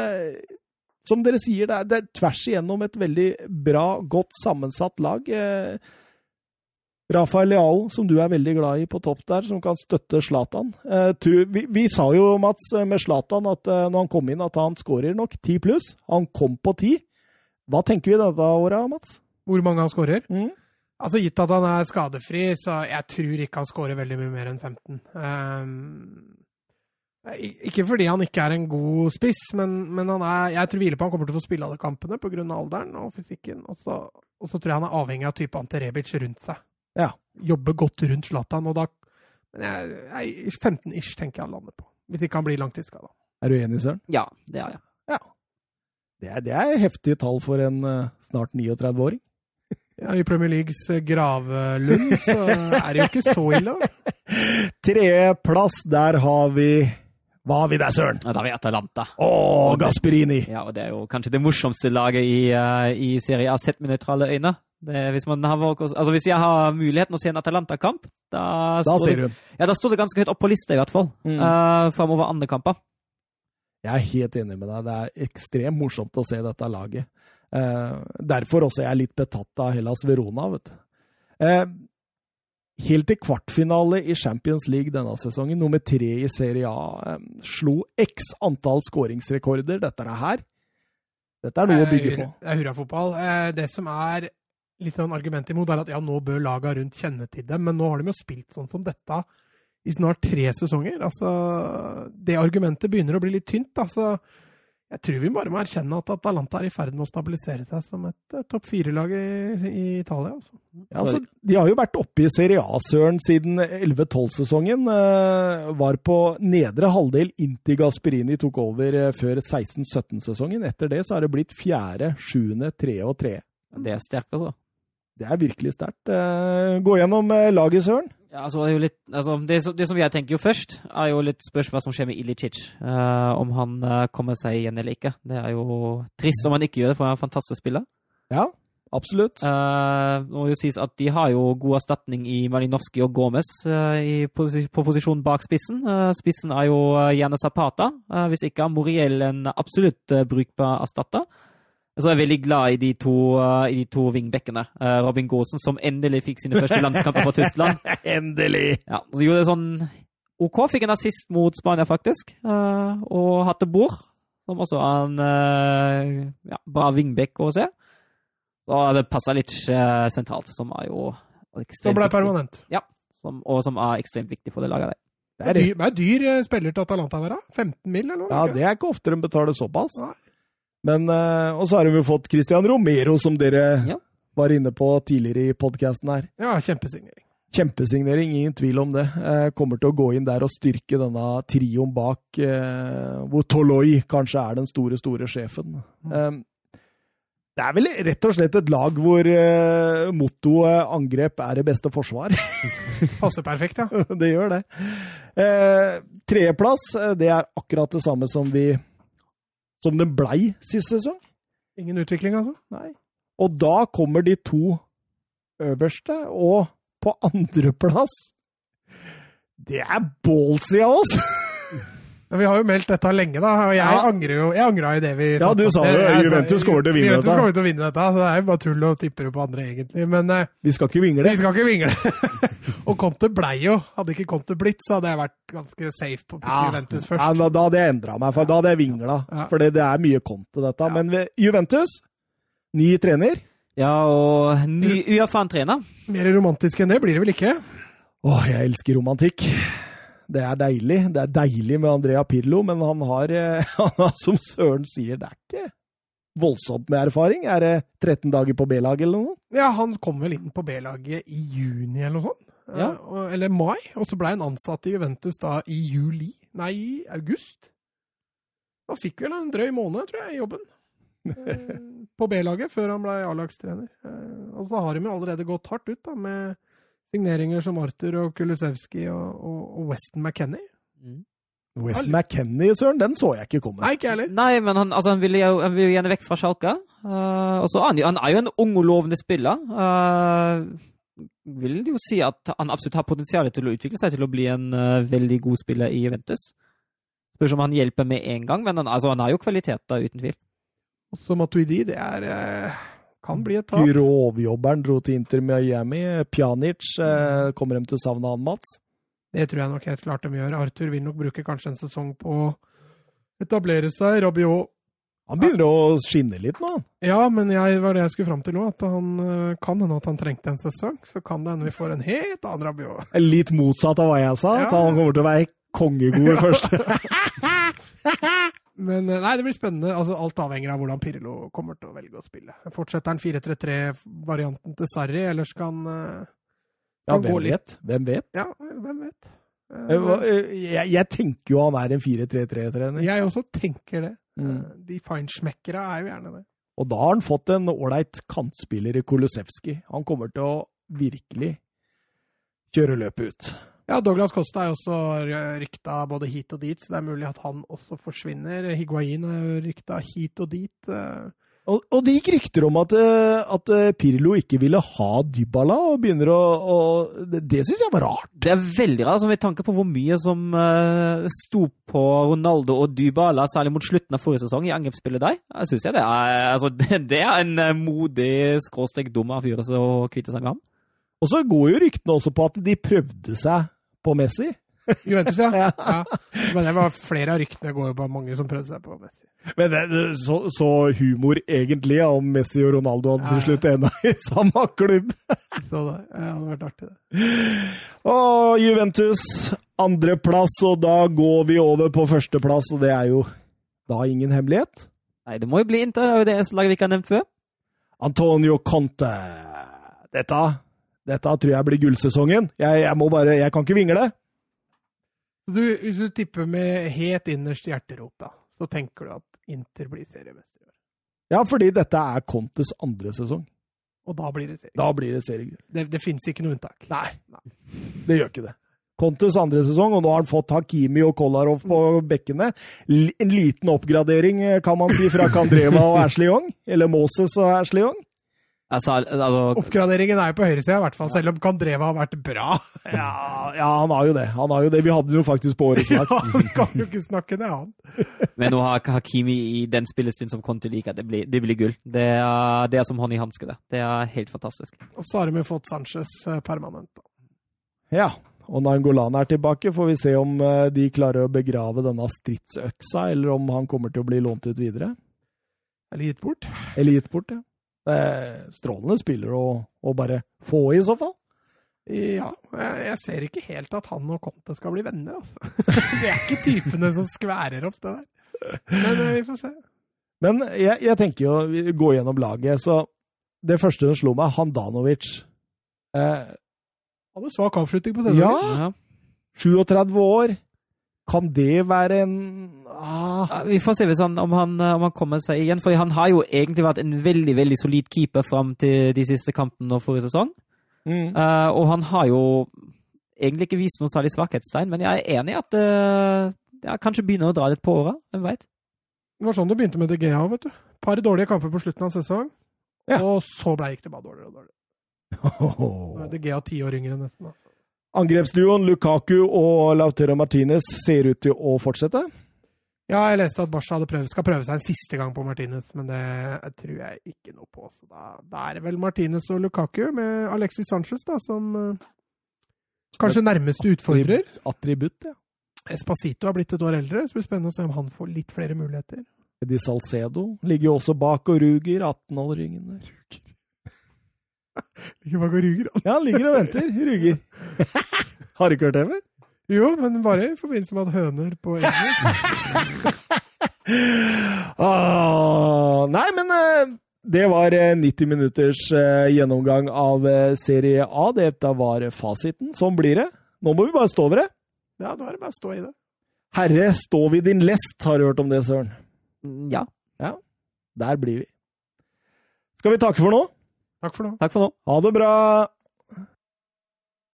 A: som dere sier, det er, det er, tvers igjennom et veldig bra, godt sammensatt lag. Eh, Rafael Leao, som du er veldig glad i på topp der, som kan støtte Zlatan. Eh, vi, vi, sa jo, Mats, med Zlatan at eh, når han kom inn, at han skårer nok ti pluss. Han kom på ti. Hva tenker vi dette året, Mats?
B: Hvor mange han skårer? Mm. Altså, Gitt at han er skadefri, så jeg tror ikke han skårer veldig mye mer enn 15. Um, ehm, ikke fordi han ikke er en god spiss, men, men er, jeg tror han kommer til å få spille alle kampene pga. alderen og fysikken. Og så, og så, tror jeg han er avhengig av type Ante Rebic rundt seg.
A: Ja.
B: Jobbe godt rundt Zlatan. Og da men jeg, jeg, 15 ish tenker jeg han lander på. Hvis ikke han blir langtidsskada.
A: Er du enig, Søren?
C: Ja, det er jeg.
A: Ja. Det er, det er heftige tall for en uh, snart 39-åring.
B: Ja, I Premier Leagues eh, gravlund så er det jo ikke så ille, da.
A: Tredjeplass, der har vi hva har vi der, Søren?
C: Da har vi Atalanta.
A: Å, Gasperini!
C: Ja, og Det er jo kanskje det morsomste laget i, uh, i Serie A, sett med nøytrale øyne. hvis, altså, hvis, jeg har muligheten å se en Atalanta-kamp, da,
A: da, står
C: det, ja, da står det ganske høyt opp på lista, i hvert fall. Mm. Uh, framover andre kamper.
A: Jeg er helt enig med deg. Det er ekstremt morsomt å se dette laget. Uh, derfor også er jeg litt betatt av Hellas Verona, vet du. Uh, helt til kvartfinale i Champions League denne sesongen. Nummer tre i Serie A. Slo x antall skåringsrekorder. Dette er her. Dette er noe å bygge på.
B: Det er hurrafotball. Eh, det som er litt sånn argument imot, er at ja, nå bør laga rundt kjenne til dem, men nå har de jo spilt sånn som dette i snart tre sesonger. Altså, det argumentet begynner å bli litt tynt. altså jeg tror vi bare må erkjenne at Atalanta er i ferd med å stabilisere seg som et uh, topp fire-lag i, i, Italia. Altså.
A: Ja, altså, de har jo vært oppe i Serie A, Søren, siden 11-12-sesongen. Uh, var på nedre halvdel inntil Gasperini tok over uh, før 16-17-sesongen. Etter det så har det blitt fjerde, sjuende, tredje og tredje.
C: Det er sterkt, altså.
A: Det er virkelig sterkt. Gå gjennom laget, Søren.
C: Ja, altså, det, litt, altså, det, det, som jeg tenker jo først, er jo litt spørs hva som skjer med Ilicic. Uh, om han uh, kommer seg igjen eller ikke. Det er jo trist om han ikke gjør det, for han er en fantastisk spiller.
A: Ja, absolutt.
C: Uh, må jo sies at De har jo god erstatning i Malinowski og Gomez i, på, på posisjon bak spissen. spissen er jo gjerne Zapata. hvis ikke er Moriel en absolutt brukbar erstatter. Så er jeg veldig glad i de to, uh, i de to wingbackene. Uh, Robin Gaasen, som endelig fikk sine første landskamper for Tyskland.
A: endelig!
C: Ja, så gjorde det sånn OK. Fikk en assist mot Spania, faktisk. Uh, og Hatte bord. som også er en ja, bra wingback å se. Og det passa litt sentralt, som er jo
B: ekstremt Som ble permanent.
C: Ja, som, og som er ekstremt viktig for det laget der.
B: Det er, dyr, det er dyr spiller til Atalanta, være? 15 mil, eller noe?
A: Ja, det er ikke ofte de betaler såpass. Nei. Men, uh, Og så har vi fått Christian Romero, som dere ja. var inne på tidligere i podkasten her.
B: Ja, kjempesignering.
A: Kjempesignering, ingen tvil om det. Uh, kommer til å gå inn der og styrke denne trioen bak, uh, hvor Toloi kanskje er den store, store sjefen. Mm. det er vel rett og slett et lag hvor uh, mottoet 'angrep er det beste forsvar'.
B: Passer perfekt, ja.
A: det gjør det. Tredjeplass, det er akkurat det samme som vi som den blei sist sesong.
B: Ingen utvikling, altså?
A: Nei. Og da kommer de to øverste, og på andreplass Det er ballsy av oss!
B: Men vi har jo meldt dette lenge, da. Og jeg ja. angrer jo jeg angra i det vi
A: Ja, du sa jo Juventus kommer til å vinne
B: Juventus dette. kommer til å vinne dette, så det er jo bare tull å tippe det på andre, egentlig. Men uh,
A: Vi skal ikke vingle.
B: Vi skal ikke vingle. og Conte blei jo Hadde ikke Conte blitt, så hadde jeg vært ganske safe på ja. Juventus først.
A: Ja, da hadde jeg endra meg, for da hadde jeg vingla. Ja. For det, er mye Conte, dette. Men Juventus, ny trener.
C: Ja, og ny uerfaren trener.
B: Mer romantisk enn det blir det vel ikke?
A: Åh, jeg elsker romantikk. Det er deilig. Det er deilig med Andrea Pirlo, men han har, eh, han har, som Søren sier, det er ikke voldsomt med erfaring. Er det 13 dager på B-laget eller noe?
B: Ja, han kom vel inn på B-laget i juni eller noe sånt. Ja. Eller mai. Og så ble han ansatt i Juventus da i juli. Nei, i august. Han fikk vel en drøy måned, tror jeg, i jobben. Eh, på B-laget, før han ble A-lagstrener. Eh, og så har de jo allerede gått hardt ut da, med signeringer som Arthur og Kulusevski og, og, og Weston McKennie. Mm.
A: Weston McKennie, søren, den så jeg ikke komme.
B: Nei, ikke heller.
C: Nei, men han, altså, han, vil jo, han vil jo gjerne vekk fra Schalke. Uh, og så han, han er jo en ung og lovende spiller. Uh, vil jo si at han absolutt har potensial til å utvikle seg til å bli en uh, veldig god spiller i Juventus. Spørs om han hjelper med en gang, men han, altså, han har jo kvaliteter, uten tvil.
B: Også Matuidi, det er kan bli et tap.
A: Grovjobberen dro til Inter Miami. Pjanic, eh, kommer de til å savne han, Mats?
B: Det tror jeg nok helt klart de gjør. Arthur vil nok bruke kanskje en sesong på å etablere seg. Rabiot
A: Han begynner å skinne litt nå.
B: Ja, men jeg var det jeg skulle fram til nå. At han eh, kan hende at han trengte en sesong. Så kan det hende vi får en helt annen Rabiot.
A: Litt motsatt av hva jeg sa. Ja. At han kommer til å være kongegod først.
B: Men eh, nei, det blir spennende. Altså, alt avhenger av hvordan Pirlo kommer til å velge å spille. Fortsetter han 4-3-3-varianten til Sarri, eller skal han, uh,
A: Ja, hvem vet? Hvem vet?
B: Ja, hvem vet?
A: Uh, jeg, jeg, tenker jo han er en 4-3-3-trener.
B: Jeg også tenker det. Mm. De feinschmeckere er jo gjerne det.
A: Og da har han fått en ålreit kantspiller i Kolosevskij. Han kommer til å virkelig kjøre løpet ut.
B: Ja, Douglas Costa er også rykta både hit og dit, så det er mulig at han også forsvinner. Higuain er rykta hit og dit. Eh.
A: Og, og, det gikk rykter om at, eh, at, eh, Pirlo ikke ville ha Dybala, og begynner å, å Det, det syns jeg var rart.
C: Det er veldig rart, altså, med tanke på hvor mye som uh, sto på Ronaldo og Dybala, særlig mot slutten av forrige sesong, i angrepsspillet der. Jeg synes jeg det er, altså, det, det er en modig skråstrek dum avgjørelse å kvitte seg med ham.
A: Og så går jo ryktene også på at de prøvde seg på Messi.
B: Juventus, ja. ja. ja. Men det var flere av ryktene går jo på mange som prøvde seg på Messi.
A: Men det, så, så, humor egentlig, ja, om Messi og Ronaldo hadde til slutt enda i samme klubb.
B: så det, det hadde vært artig, det.
A: Og Juventus andreplass, og da går vi over på førsteplass, og det er jo da ingen hemmelighet.
C: Nei, det må jo bli Inter, det er jo det laget vi ikke har nevnt før.
A: Antonio Conte. Dette dette tror jeg blir gullsesongen. Jeg, jeg, må bare, jeg kan ikke vingle.
B: Du, hvis du tipper med helt innerst hjerterota, så tenker du at Inter blir seriemester?
A: Ja, fordi dette er Contes andre sesong.
B: Og da blir det seriegull?
A: Da blir det seriegull.
B: Det, det fins ikke noe unntak?
A: Nei. Nei. Det gjør ikke det. Contes andre sesong, og nå har han fått Hakimi og Kolarov på bekkene. En liten oppgradering, kan man si, fra Kandreva og Ashley Young. Eller Moses og Ashley Young.
C: Altså, altså
B: Oppgraderingen er jo på høyresida, i hvert fall, selv om Kandreva har vært bra.
A: Ja, ja, han har jo det. Han har jo det. Vi hadde jo faktisk på årets
B: Ja,
A: lag.
B: han kan jo ikke snakke det, han.
C: Men nå har Hakimi i den spillestilen som Conte liker, det blir, det blir gull. Det er, det er som hånd i hanske, det. Det er helt fantastisk.
B: Og så har vi fått Sanchez eh, permanent. da.
A: Ja. Og Nangolan er tilbake. Får vi se om eh, de klarer å begrave denne stridsøksa, eller om han kommer til å bli lånt ut videre.
B: Eller gitt bort.
A: Eller gitt bort, ja. Eh, Strålende spiller å, å bare få, i så fall.
B: Ja, jeg, ser ikke helt at han og Conte skal bli venner, altså. Det er ikke typene som skværer opp det der. Men eh, vi får se.
A: Men jeg, jeg tenker jo vi går gjennom laget, så det første som slo meg, Handanovic. Eh,
B: Hadde svak avslutning på sesongen.
A: ja,
C: Ja.
A: 37 år. Kan det være en ah,
C: Vi får se hvis han, om, han, om han kommer seg igjen, for han har jo egentlig vært en veldig veldig solid keeper fram til de siste kampene og forrige sesong.
A: mm.
C: Uh, og han har jo egentlig ikke vist noe særlig svakhetstegn, men jeg er enig i at uh, jeg kanskje begynner å dra litt på åra. Hvem veit?
B: Det var sånn det begynte med DGA, vet du. Par dårlige kamper på slutten av sesong,
A: Ja.
B: og så blei det bare dårligere og dårligere. Nå er DGA ti år yngre nesten. Altså.
A: Angrepsduoen Lukaku og Lautero Martinez ser ut til å fortsette.
B: Ja, jeg leste at Barca prøvd, skal prøve seg en siste gang på Martinez, men det tror jeg ikke noe på. Så da, da er det vel Martinez og Lukaku med Alexis Sanchez da, som eh, kanskje nærmeste utfordrer.
A: Attributt, ja.
B: Espacito har blitt et år eldre, så det blir spennende å se om han får litt flere muligheter.
A: Eddie Salcedo ligger jo også bak og ruger. 18-åringen der.
B: Ikke bak og ruger.
A: Ja, han ligger og venter. Ruger. Har du ikke hørt det før?
B: Jo, men bare i forbindelse med at høner på engelsk.
A: Ah, nei, men eh, det var eh, 90 minutters eh, gjennomgang av eh, Serie A. Dette var fasiten. Sånn blir det. Nå må vi bare stå over det.
B: Ja, da er det bare å stå i det.
A: Herre, stå vi din lest, har du hørt om det, Søren?
C: Ja.
A: Der blir vi. Skal vi takke for nå?
B: Takk for nå.
C: Takk for nå.
A: Ha det bra!